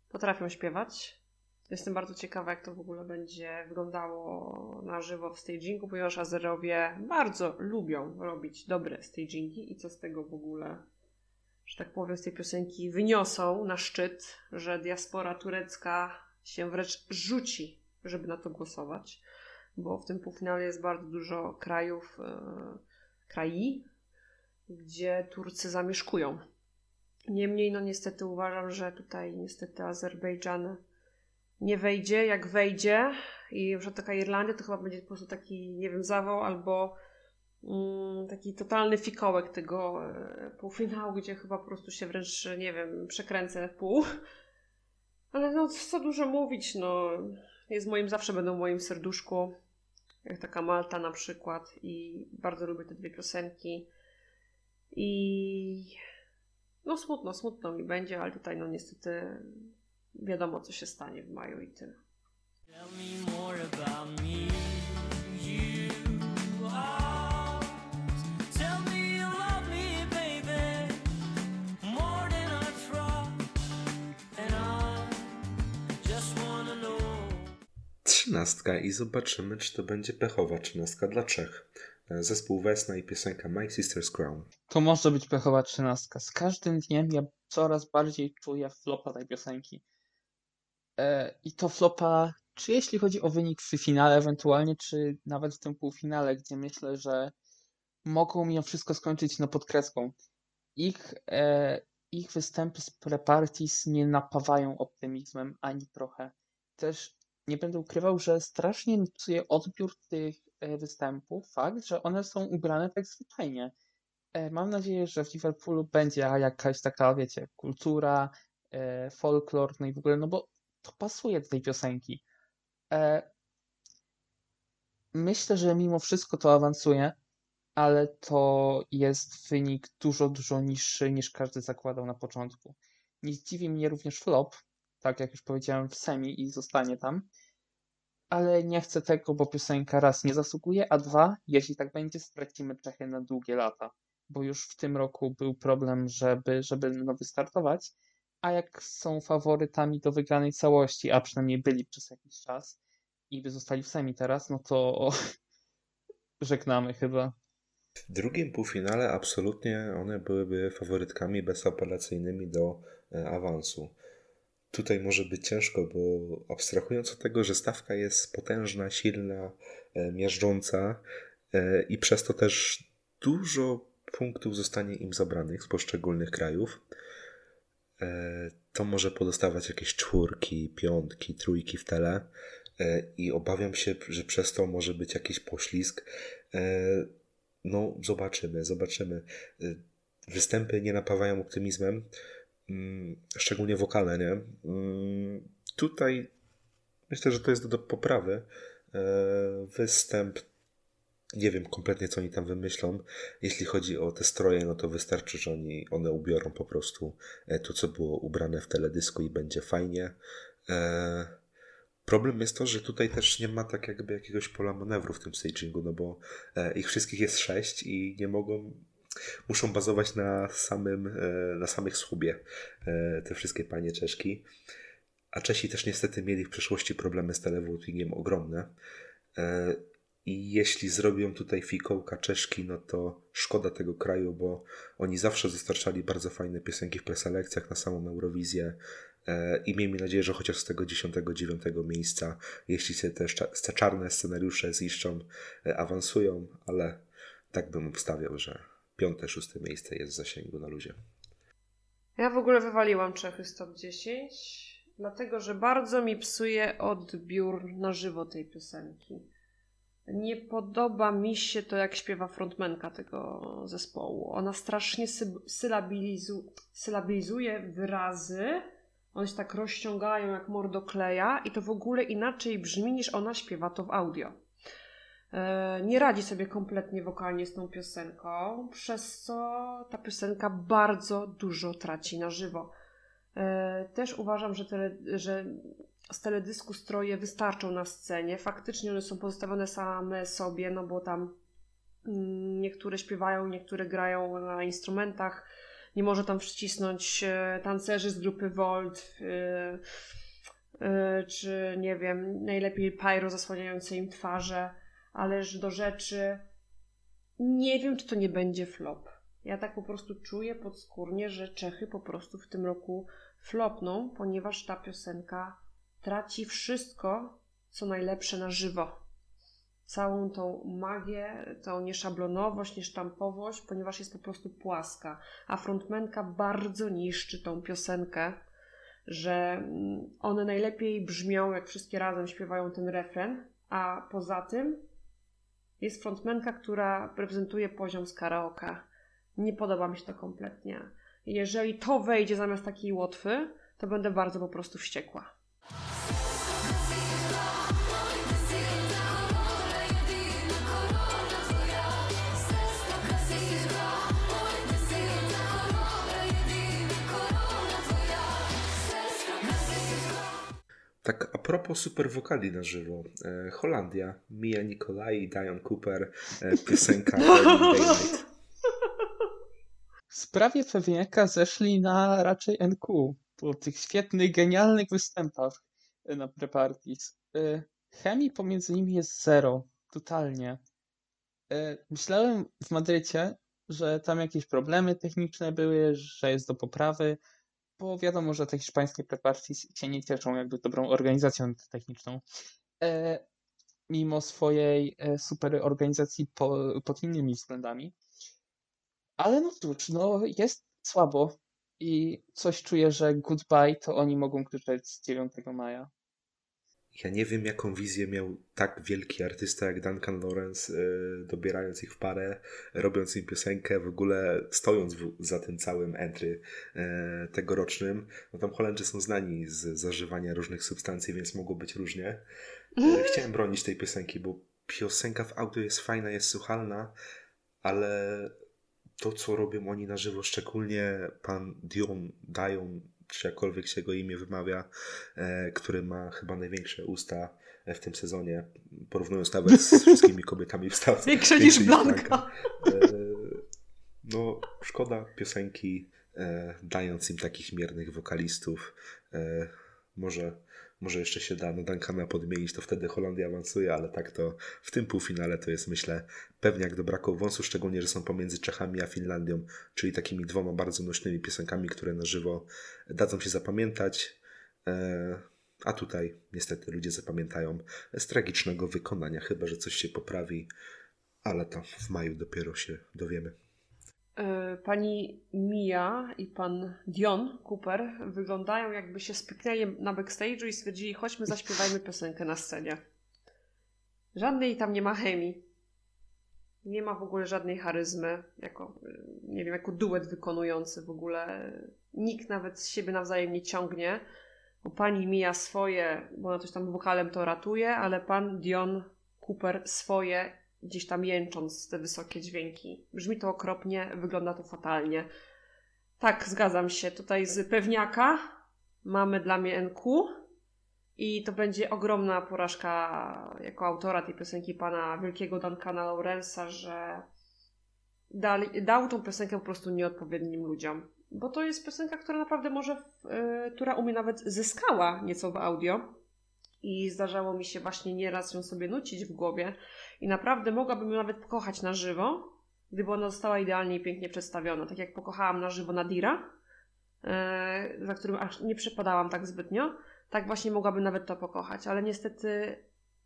potrafią śpiewać. Jestem bardzo ciekawa, jak to w ogóle będzie wyglądało na żywo w stagingu, ponieważ Azerowie bardzo lubią robić dobre stagingi i co z tego w ogóle, że tak powiem, z tej piosenki wyniosą na szczyt, że diaspora turecka się wręcz rzuci, żeby na to głosować, bo w tym półfinale jest bardzo dużo krajów, e, krai, gdzie Turcy zamieszkują. Niemniej, no niestety uważam, że tutaj niestety Azerbejdżan nie wejdzie. Jak wejdzie i przykład taka Irlandia, to chyba będzie po prostu taki, nie wiem, zawał albo mm, taki totalny fikołek tego e, półfinału, gdzie chyba po prostu się wręcz, nie wiem, przekręcę w pół. Ale no, co dużo mówić, no. Jest moim, zawsze będą w moim serduszku. Jak taka Malta na przykład. I bardzo lubię te dwie piosenki. I no smutno, smutno mi będzie, ale tutaj no niestety wiadomo co się stanie w maju i tyle. Tell me more about me, Trzynastka i zobaczymy, czy to będzie pechowa trzynastka dla Czech. E, Zespół Wesna i piosenka My Sister's Crown. To może być pechowa trzynastka. Z każdym dniem ja coraz bardziej czuję flopa tej piosenki. E, I to flopa, czy jeśli chodzi o wynik w finale ewentualnie, czy nawet w tym półfinale, gdzie myślę, że mogą mimo wszystko skończyć no pod kreską. Ich, e, ich występy z pre-parties nie napawają optymizmem ani trochę. Też nie będę ukrywał, że strasznie psuje odbiór tych e, występów fakt, że one są ubrane tak zwyczajnie. E, Mam nadzieję, że w Liverpoolu będzie jakaś taka, wiecie, kultura, e, folklor, no i w ogóle, no bo to pasuje do tej piosenki. Myślę, że mimo wszystko to awansuje, ale to jest wynik dużo, dużo niższy niż każdy zakładał na początku. Nie zdziwi mnie również flop, tak jak już powiedziałem w semi i zostanie tam, ale nie chcę tego, bo piosenka raz nie zasługuje, a dwa, jeśli tak będzie, stracimy Czechy na długie lata, bo już w tym roku był problem, żeby, żeby no, wystartować, a jak są faworytami do wygranej całości, a przynajmniej byli przez jakiś czas i by zostali w semi teraz, no to żegnamy chyba. W drugim półfinale absolutnie one byłyby faworytkami bezapelacyjnymi do e, awansu. Tutaj może być ciężko, bo abstrahując od tego, że stawka jest potężna, silna, e, miażdżąca e, i przez to też dużo punktów zostanie im zabranych z poszczególnych krajów, e, to może podostawać jakieś czwórki, piątki, trójki w tele i obawiam się, że przez to może być jakiś poślizg. No, zobaczymy, zobaczymy. Występy nie napawają optymizmem, szczególnie wokalne, nie? Mm, Tutaj myślę, że to jest do poprawy. E, Występ nie wiem kompletnie, co oni tam wymyślą. Jeśli chodzi o te stroje, no to wystarczy, że oni, one ubiorą po prostu e, to, co było ubrane w teledysku i będzie fajnie. E, problem jest to, że tutaj też nie ma tak jakby jakiegoś pola manewru w tym stagingu, no bo ich wszystkich jest sześć i nie mogą, muszą bazować na samym, e, na samych słubie e, te wszystkie panie Czeszki. A Czesi też niestety mieli w przeszłości problemy z televotingiem ogromne. E, I jeśli zrobią tutaj fikołka Czeszki, no to szkoda tego kraju, bo oni zawsze dostarczali bardzo fajne piosenki w preselekcjach na samą Eurowizję. I miejmy nadzieję, że chociaż z tego 10-9 miejsca, jeśli się te, te czarne scenariusze ziszczą, awansują, ale tak bym obstawiał, że piąte, szóste miejsce jest w zasięgu na luzie. Ja w ogóle wywaliłam Czechy z top 10. Dlatego, że bardzo mi psuje odbiór na żywo tej piosenki. Nie podoba mi się to, jak śpiewa frontmenka tego zespołu. Ona strasznie sy- sylabilizu- sylabilizuje wyrazy. One się tak rozciągają jak mordokleja i to w ogóle inaczej brzmi niż ona śpiewa to w audio. E, Nie radzi sobie kompletnie wokalnie z tą piosenką, przez co ta piosenka bardzo dużo traci na żywo. E, Też uważam, że, tele, że z teledysku stroje wystarczą na scenie. Faktycznie one są pozostawione same sobie, no bo tam mm, niektóre śpiewają, niektóre grają na instrumentach. Nie może tam wcisnąć e, tancerzy z grupy Volt, czy nie wiem, najlepiej pyro zasłaniające im twarze, ależ do rzeczy. Nie wiem, czy to nie będzie flop. Ja tak po prostu czuję podskórnie, że Czechy po prostu w tym roku flopną, ponieważ ta piosenka traci wszystko, co najlepsze na żywo. Całą tą magię, tą nieszablonowość, niesztampowość, ponieważ jest po prostu płaska. A frontmenka bardzo niszczy tą piosenkę, że mm, one najlepiej brzmią, jak wszystkie razem śpiewają ten refren, a poza tym jest frontmenka, która reprezentuje poziom z karaoke. Nie podoba mi się to kompletnie. Jeżeli to wejdzie zamiast takiej łotwy, to będę bardzo po prostu wściekła. Tak, a propos super wokali na żywo. E, Holandia, Mia Nikolai i Dion Cooper, e, piosenka Burning Daylight. W sprawie pewniaka zeszli na raczej NQ po tych świetnych, genialnych występach na pre-parties. E, Chemii pomiędzy nimi jest zero, totalnie. E, Myślałem w Madrycie, że tam jakieś problemy techniczne były, że jest do poprawy, bo wiadomo, że te hiszpańskie pre-parties się nie cieszą jakby dobrą organizacją techniczną. E, Mimo swojej e, super organizacji po, pod innymi względami. Ale no cóż, no jest słabo i coś czuję, że goodbye to oni mogą krzyczeć z 9 maja. Ja nie wiem, jaką wizję miał tak wielki artysta jak Duncan Lawrence, e, dobierając ich w parę, robiąc im piosenkę, w ogóle stojąc w, za tym całym entry e, tegorocznym. No tam Holendrzy są znani z zażywania różnych substancji, więc mogło być różnie. E, chciałem bronić tej piosenki, bo piosenka w audio jest fajna, jest słuchalna, ale to, co robią oni na żywo, szczególnie pan Dion, Dion, czy jakkolwiek się go imię wymawia, e, który ma chyba największe usta w tym sezonie, porównując nawet z wszystkimi kobietami w Stanach. Większe niż Blanka. E, no, szkoda piosenki, e, dając im takich miernych wokalistów. Może, może jeszcze się da na Duncana podmienić, to wtedy Holandia awansuje, ale tak to w tym półfinale to jest myślę pewniak do braku wąsu, szczególnie, że są pomiędzy Czechami a Finlandią, czyli takimi dwoma bardzo nośnymi piosenkami, które na żywo dadzą się zapamiętać. E, a tutaj niestety ludzie zapamiętają z tragicznego wykonania, chyba że coś się poprawi, ale to w maju dopiero się dowiemy. E, Pani Mia i pan Dion Cooper wyglądają jakby się spyknęli na backstage'u i stwierdzili, chodźmy zaśpiewajmy piosenkę na scenie. Żadnej tam nie ma chemii. Nie ma w ogóle żadnej charyzmy, jako, y, nie wiem, jako duet wykonujący w ogóle. Nikt nawet z siebie nawzajem nie ciągnie, bo pani Mia swoje, bo ona coś tam wokalem to ratuje, ale pan Dion Cooper swoje gdzieś tam jęcząc te wysokie dźwięki. Brzmi to okropnie, wygląda to fatalnie. Tak, zgadzam się. Tutaj z pewniaka mamy dla mnie NQ i to będzie ogromna porażka jako autora tej piosenki pana wielkiego Duncana Lawrence'a, że dał tą piosenkę po prostu nieodpowiednim ludziom. Bo to jest piosenka, która naprawdę może, yy, która u mnie nawet zyskała nieco w audio i zdarzało mi się właśnie nieraz ją sobie nucić w głowie i naprawdę mogłabym ją nawet pokochać na żywo, gdyby ona została idealnie i pięknie przedstawiona. Tak jak pokochałam na żywo Nadira, e, za którym aż nie przepadałam tak zbytnio, tak właśnie mogłabym nawet to pokochać, ale niestety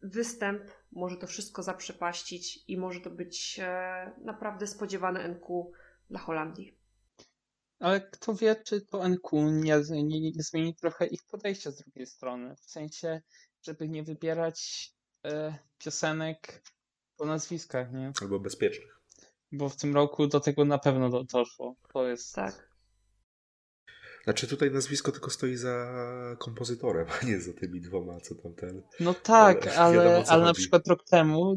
występ może to wszystko zaprzepaścić i może to być e, naprawdę spodziewane NQ dla Holandii. Ale kto wie, czy to NQ nie, nie, nie zmieni trochę ich podejścia z drugiej strony. W sensie, żeby nie wybierać e, piosenek po nazwiskach, nie? Albo bezpiecznych. Bo w tym roku do tego na pewno do, doszło. To jest. Tak. Znaczy tutaj nazwisko tylko stoi za kompozytorem, a nie za tymi dwoma, co tam ten. No tak, Ale ale, wiadomo, ale na przykład rok temu,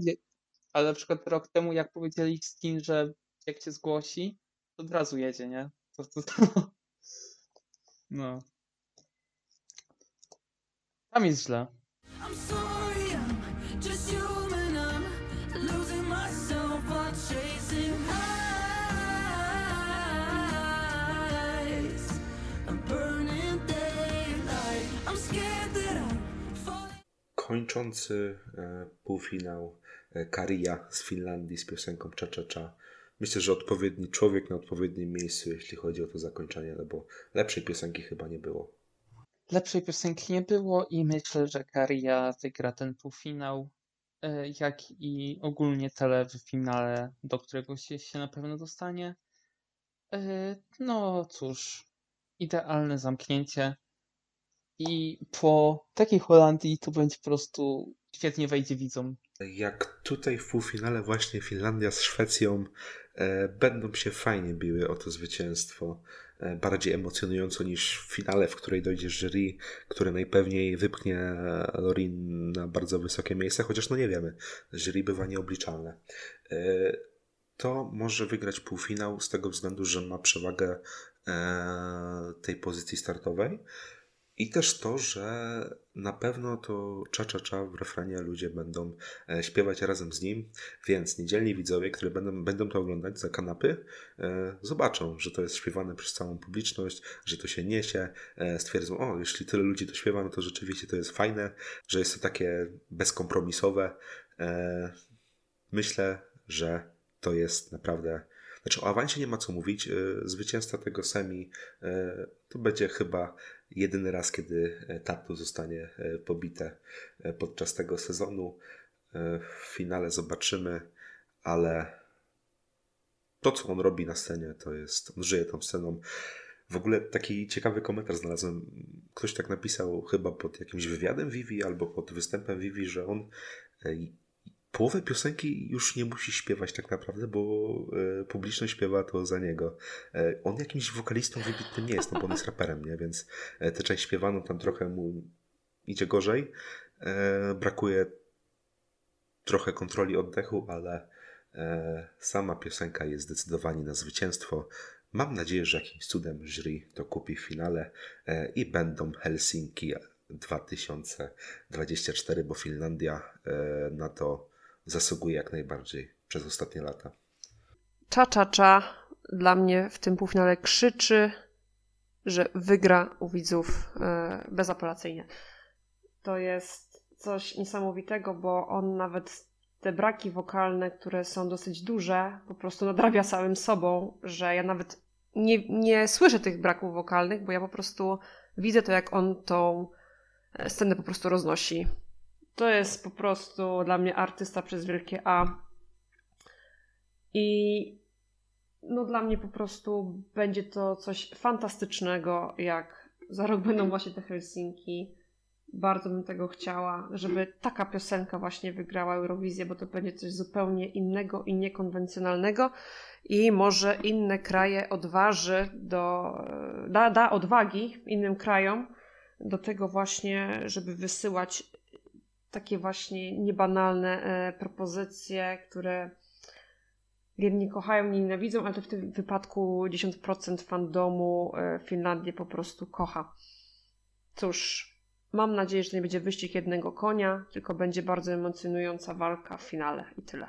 ale na przykład rok temu, jak powiedzieli Skin, że jak cię zgłosi, to od razu jedzie, nie? To, to, to... No. Tam jest źle. I'm sorry, I'm just. Kończący e, półfinał e, Karia z Finlandii z piosenką Cza Cza Cza. Myślę, że odpowiedni człowiek na odpowiednim miejscu, jeśli chodzi o to zakończenie, no bo lepszej piosenki chyba nie było. Lepszej piosenki nie było i myślę, że Karia wygra ten półfinał, e, jak i ogólnie tele w finale, do którego się, się na pewno dostanie. No cóż, idealne zamknięcie. I po takiej Holandii to będzie po prostu świetnie wejdzie widzom. Jak tutaj w półfinale właśnie Finlandia z Szwecją e, będą się fajnie biły o to zwycięstwo. E, bardziej emocjonująco niż w finale, w której dojdzie jury, które najpewniej wypchnie Lorin na bardzo wysokie miejsce, chociaż no nie wiemy. Jury bywa nieobliczalne. E, to może wygrać półfinał z tego względu, że ma przewagę e, tej pozycji startowej. I też to, że na pewno to cza cza cza w refrenie ludzie będą e, śpiewać razem z nim, więc niedzielni widzowie, którzy będą, będą to oglądać za kanapy, e, zobaczą, że to jest śpiewane przez całą publiczność, że to się niesie, e, stwierdzą, o, jeśli tyle ludzi to śpiewa, no to rzeczywiście to jest fajne, że jest to takie bezkompromisowe. Myślę, że to jest naprawdę znaczy o awansie nie ma co mówić. Zwycięzca tego semi to będzie chyba jedyny raz, kiedy e, Tatu zostanie e, pobite e, podczas tego sezonu. W finale zobaczymy, ale to, co on robi na scenie, to jest. On żyje tą sceną. W ogóle taki ciekawy komentarz znalazłem. Ktoś tak napisał chyba pod jakimś wywiadem Vivi albo pod występem Vivi, że on połowę piosenki już nie musi śpiewać tak naprawdę, bo e, publiczność śpiewa to za niego. E, on jakimś wokalistą wybitnym nie jest, no bo on jest raperem, nie? Więc e, tę część śpiewaną tam trochę mu idzie gorzej. Brakuje trochę kontroli oddechu, ale sama piosenka jest zdecydowanie na zwycięstwo. Mam nadzieję, że jakimś cudem jury to kupi w finale i będą Helsinki 2024, bo Finlandia na to zasługuje jak najbardziej przez ostatnie lata. Cza Cza Cza dla mnie w tym półfinale krzyczy, że wygra u widzów e, bezapelacyjnie. To jest coś niesamowitego, bo on nawet te braki wokalne, które są dosyć duże, po prostu nadrabia całym sobą, że ja nawet nie, nie słyszę tych braków wokalnych, bo ja po prostu widzę to, jak on tą e, scenę po prostu roznosi. To jest po prostu dla mnie artysta przez wielkie A. I no dla mnie po prostu będzie to coś fantastycznego, jak za rok będą właśnie te Helsinki. Bardzo bym tego chciała, żeby taka piosenka właśnie wygrała Eurowizję, bo to będzie coś zupełnie innego i niekonwencjonalnego i może inne kraje odważy do, da, da odwagi innym krajom do tego właśnie, żeby wysyłać takie właśnie niebanalne e, propozycje, które Jedni kochają, inni nienawidzą, ale to w tym wypadku 10% fandomu e, Finlandię po prostu kocha. Cóż, mam nadzieję, że to nie będzie wyścig jednego konia, tylko będzie bardzo emocjonująca walka w finale i tyle.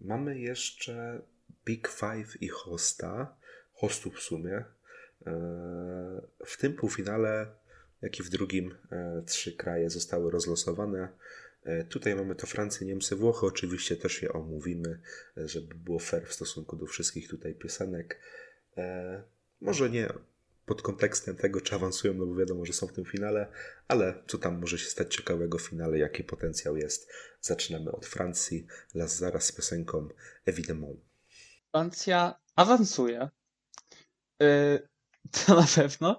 Mamy jeszcze Big Five i Hosta, hostów w sumie. E, W tym półfinale, jak i w drugim, e, trzy kraje zostały rozlosowane. E, Tutaj mamy to Francję, Niemcy, Włochy. Oczywiście też je omówimy, żeby było fair w stosunku do wszystkich tutaj piosenek. Może nie pod kontekstem tego, czy awansują, no bo wiadomo, że są w tym finale, ale co tam może się stać ciekawego w finale, jaki potencjał jest. Zaczynamy od Francji, Las zaraz z piosenką Évidemment. Francja awansuje. Y, To na pewno.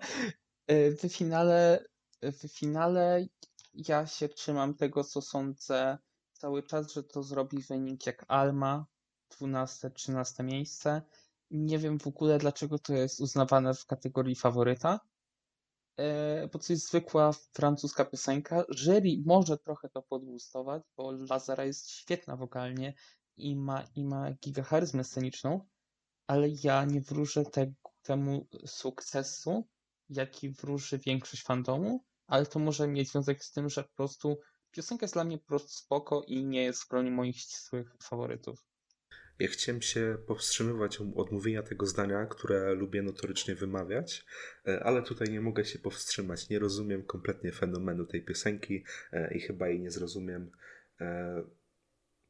Y, W finale, w finale ja się trzymam tego, co sądzę cały czas, że to zrobi wynik jak Alma, 12-13 miejsce. Nie wiem w ogóle, dlaczego to jest uznawane w kategorii faworyta, y, bo to jest zwykła francuska piosenka. Jury może trochę to podgustować, bo Lazara jest świetna wokalnie i ma, i ma gigacharyzmę sceniczną, ale ja nie wróżę te, temu sukcesu, jaki wróży większość fandomu, ale to może mieć związek z tym, że po prostu piosenka jest dla mnie po prostu spoko i nie jest w gronie moich ścisłych faworytów. Ja chciałem się powstrzymywać od mówienia tego zdania, które lubię notorycznie wymawiać, e, ale tutaj nie mogę się powstrzymać. Nie rozumiem kompletnie fenomenu tej piosenki e, i chyba jej nie zrozumiem. E,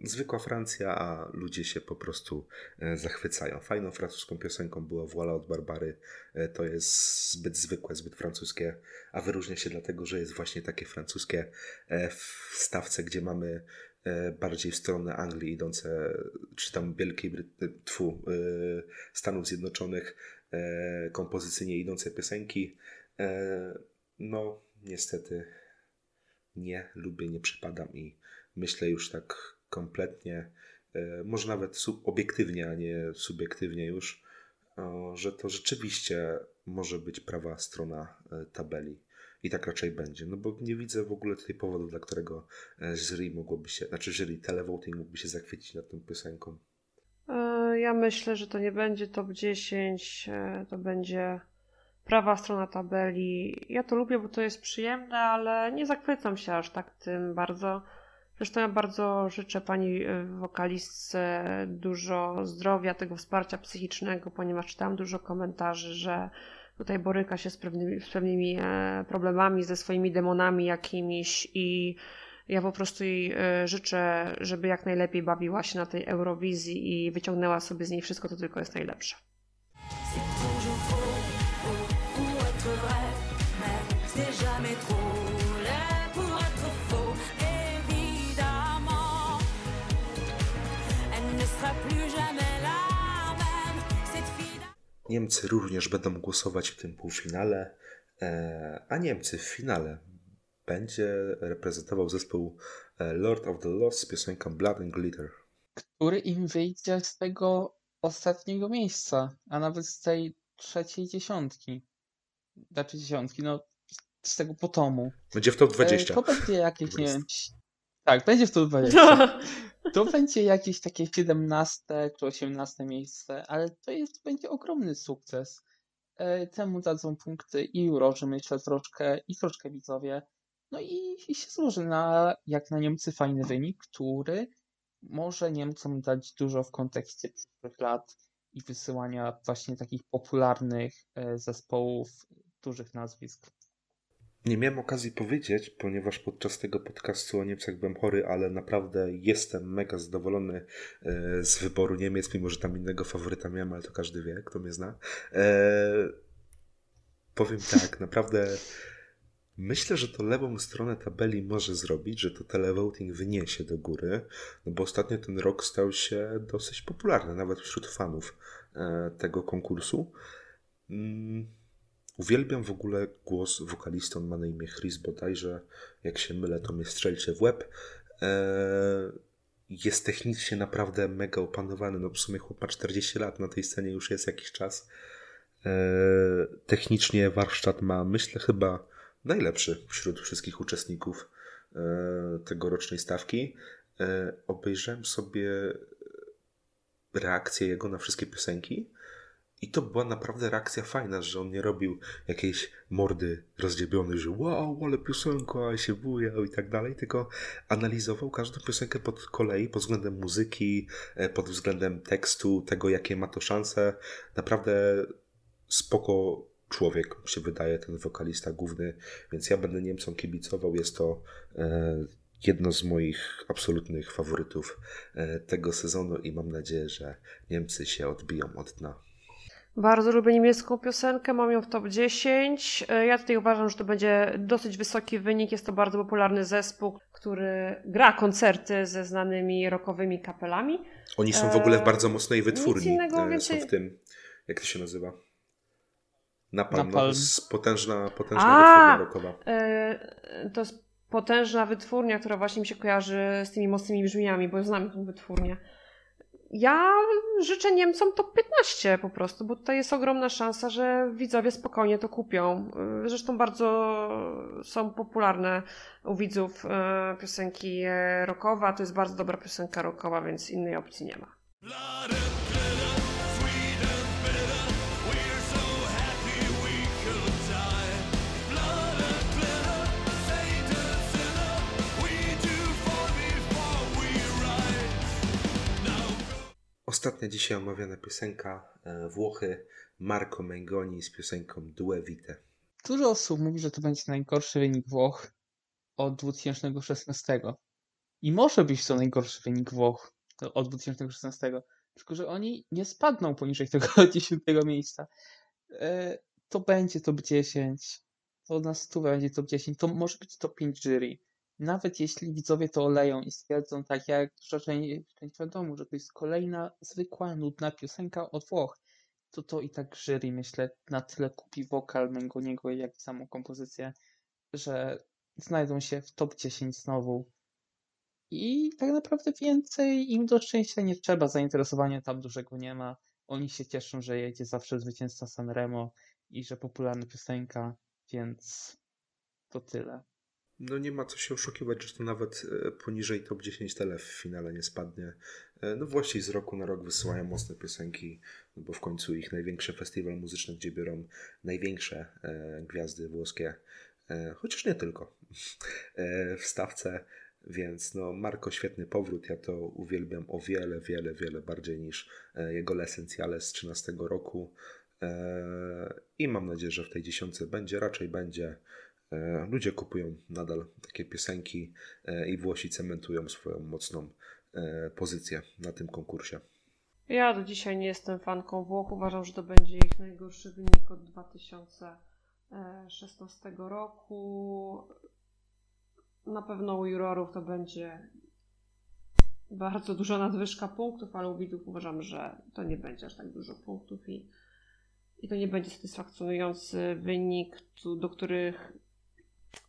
Zwykła Francja, a ludzie się po prostu zachwycają. Fajną francuską piosenką była Voila od Barbary. To jest zbyt zwykłe, zbyt francuskie, a wyróżnia się dlatego, że jest właśnie takie francuskie w stawce, gdzie mamy bardziej w stronę Anglii idące, czy tam Wielkiej Brytanii, e, Stanów Zjednoczonych, e, kompozycyjnie idące piosenki. E, No, niestety nie lubię, nie przypadam i myślę już tak kompletnie, e, może nawet obiektywnie, a nie subiektywnie już, że to rzeczywiście może być prawa strona e, tabeli. I tak raczej będzie, no bo nie widzę w ogóle tutaj powodu, dla którego e, jury mogłoby się, znaczy jury televoting mógłby się zachwycić nad tą piosenką. E, Ja myślę, że to nie będzie top 10, e, to będzie prawa strona tabeli. Ja to lubię, bo to jest przyjemne, ale nie zachwycam się aż tak tym bardzo. Zresztą ja bardzo życzę pani wokalistce dużo zdrowia, tego wsparcia psychicznego, ponieważ czytałam dużo komentarzy, że tutaj boryka się z pewnymi, z pewnymi e, problemami, ze swoimi demonami jakimiś i ja po prostu jej e, życzę, żeby jak najlepiej bawiła się na tej Eurowizji i wyciągnęła sobie z niej wszystko, to tylko jest najlepsze. Niemcy również będą głosować w tym półfinale, e, a Niemcy w finale będzie reprezentował zespół e, Lord of the Lost z piosenką Blood and Glitter. Który im wyjdzie z tego ostatniego miejsca, a nawet z tej trzeciej dziesiątki. Znaczy dziesiątki, no z tego pomotu. Będzie w top 20. E, To będzie jakieś, Po nie prostu. wiem. Tak, będzie w top 20. To będzie jakieś takie 17 czy 18 miejsce, ale to jest, będzie ogromny sukces. E, Temu dadzą punkty i jurorzy, myślę, troszkę, i troszkę widzowie. No i, i się złoży na, jak na Niemcy, fajny wynik, który może Niemcom dać dużo w kontekście przyszłych lat i wysyłania właśnie takich popularnych e, zespołów, dużych nazwisk. Nie miałem okazji powiedzieć, ponieważ podczas tego podcastu o Niemcach byłem chory, ale naprawdę jestem mega zadowolony e, z wyboru Niemiec, mimo że tam innego faworyta miałem, ale to każdy wie, kto mnie zna. E, powiem tak, naprawdę myślę, że to lewą stronę tabeli może zrobić, że to televoting wyniesie do góry, no bo ostatnio ten rok stał się dosyć popularny, nawet wśród fanów e, tego konkursu. Mm, Uwielbiam w ogóle głos wokalisty, on ma na imię Chris bodajże, jak się mylę, to mnie strzelcie w łeb. Eee, jest technicznie naprawdę mega opanowany, no w sumie chłop ma 40 lat, na tej scenie już jest jakiś czas. Eee, technicznie warsztat ma, myślę, chyba najlepszy wśród wszystkich uczestników eee, tegorocznej stawki. Obejrzałem sobie reakcję jego na wszystkie piosenki. I to była naprawdę reakcja fajna, że on nie robił jakiejś mordy rozdziebiony, że wow, ale piosenka, się bujał i tak dalej, tylko analizował każdą piosenkę pod kolei, pod względem muzyki, e, pod względem tekstu, tego jakie ma to szanse. Naprawdę spoko człowiek się wydaje, ten wokalista główny, więc ja będę Niemcom kibicował. Jest to e, jedno z moich absolutnych faworytów e, tego sezonu i mam nadzieję, że Niemcy się odbiją od dna. Bardzo lubię niemiecką piosenkę, mam ją w top 10. E, Ja tutaj uważam, że to będzie dosyć wysoki wynik. Jest to bardzo popularny zespół, który gra koncerty ze znanymi rockowymi kapelami. Oni są w ogóle w bardzo mocnej nic wytwórni. innego e, więcej- Są w tym, jak to się nazywa? Napalm. No, to Napalm. jest potężna, potężna A! wytwórnia rockowa. E, To jest potężna wytwórnia, która właśnie mi się kojarzy z tymi mocnymi brzmieniami, bo znam tą wytwórnię. Ja życzę Niemcom top 15 po prostu, bo tutaj jest ogromna szansa, że widzowie spokojnie to kupią. E, Zresztą bardzo są popularne u widzów e, piosenki e, rockowa. To jest bardzo dobra piosenka rockowa, więc innej opcji nie ma. Ostatnia dzisiaj omawiana piosenka e, Włochy Marco Mengoni z piosenką Due Vite. Dużo osób mówi, że to będzie najgorszy wynik Włoch od 2016. I może być to najgorszy wynik Włoch od 2016. Tylko, że oni nie spadną poniżej tego 10 miejsca. E, To będzie top 10. To na stówę będzie top 10. To może być top 5 jury. Nawet jeśli widzowie to oleją i stwierdzą, tak jak duża część, wiadomo, że to jest kolejna zwykła, nudna piosenka od Włoch, to to i tak jury, myślę, na tyle kupi wokal Mengoniego, jak i samą kompozycję, że znajdą się w top 10 znowu. I tak naprawdę więcej im do szczęścia nie trzeba, zainteresowania tam dużego nie ma. Oni się cieszą, że jedzie zawsze zwycięzca Sanremo i że popularna piosenka, więc to tyle. No nie ma co się oszukiwać, że to nawet e, poniżej top 10 tele w finale nie spadnie. E, No Włosi z roku na rok wysyłają mocne piosenki, no bo w końcu ich największy festiwal muzyczny, gdzie biorą największe e, gwiazdy włoskie, chociaż nie tylko, w stawce. Więc no Marko świetny powrót, ja to uwielbiam o wiele, wiele, wiele bardziej niż jego L'Essentiale z 13 roku. I mam nadzieję, że w tej dziesiątce będzie, raczej będzie. E, Ludzie kupują nadal takie piosenki e, i Włosi cementują swoją mocną e, pozycję na tym konkursie. Ja do dzisiaj nie jestem fanką Włoch. Uważam, że to będzie ich najgorszy wynik od 2016 roku. Na pewno u jurorów to będzie bardzo duża nadwyżka punktów, ale u widzów uważam, że to nie będzie aż tak dużo punktów i, i to nie będzie satysfakcjonujący wynik, do których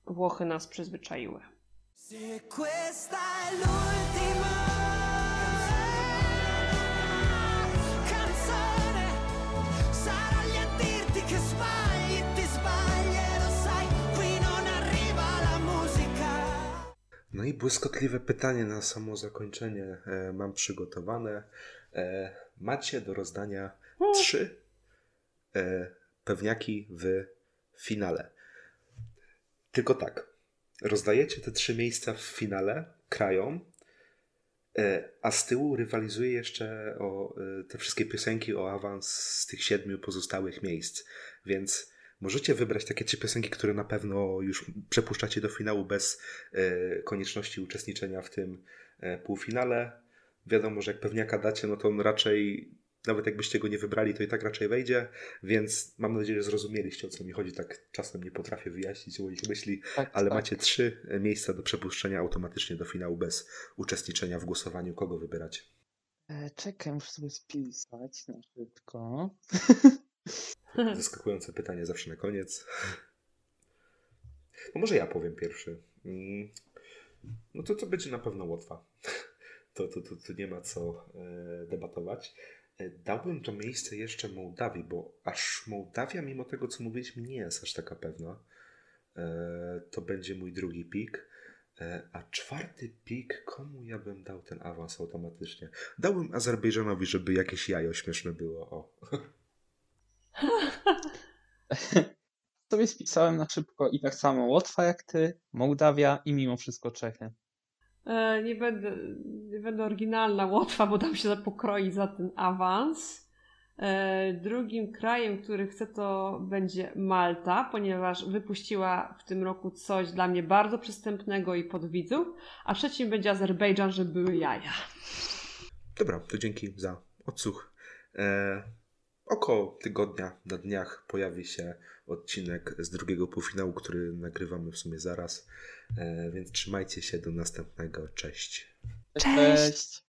Włochy nas przyzwyczaiły. No i błyskotliwe pytanie na samo zakończenie e, mam przygotowane. E, macie do rozdania trzy e, pewniaki w finale. Tylko tak, rozdajecie te trzy miejsca w finale krajom, e, a z tyłu rywalizuje jeszcze o e, te wszystkie piosenki o awans z tych siedmiu pozostałych miejsc. Więc możecie wybrać takie trzy piosenki, które na pewno już przepuszczacie do finału bez e, konieczności uczestniczenia w tym półfinale. Wiadomo, że jak pewniaka dacie, no to on raczej, nawet jakbyście go nie wybrali, to i tak raczej wejdzie, więc mam nadzieję, że zrozumieliście o co mi chodzi. Tak czasem nie potrafię wyjaśnić moich myśli, Tak, ale tak. macie trzy miejsca do przepuszczenia automatycznie do finału bez uczestniczenia w głosowaniu, kogo wybrać. E, czekaj, muszę sobie spisać na szybko. Zaskakujące pytanie zawsze na koniec. No może ja powiem pierwszy. Mm, No to to będzie na pewno Łotwa. To, to, to, to nie ma co e, debatować. E, Dałbym to miejsce jeszcze Mołdawii, bo aż Mołdawia, mimo tego co mówiliśmy, nie jest aż taka pewna. E, To będzie mój drugi pik. E, A czwarty pik, komu ja bym dał ten awans automatycznie? Dałbym Azerbejdżanowi, żeby jakieś jajo śmieszne było. O. Sobie spisałem na szybko i tak samo Łotwa jak ty, Mołdawia i mimo wszystko Czechy. E, nie, będę, nie będę oryginalna Łotwa, bo dam się za pokroić za ten awans. E, drugim krajem, który chcę, to będzie Malta, ponieważ wypuściła w tym roku coś dla mnie bardzo przystępnego i pod widzów. A trzecim będzie Azerbejdżan, że były jaja. Dobra, to dzięki za odsłuch. E, około tygodnia, na dniach pojawi się odcinek z drugiego półfinału, który nagrywamy w sumie zaraz. E, więc trzymajcie się do następnego. Cześć. Cześć. Cześć.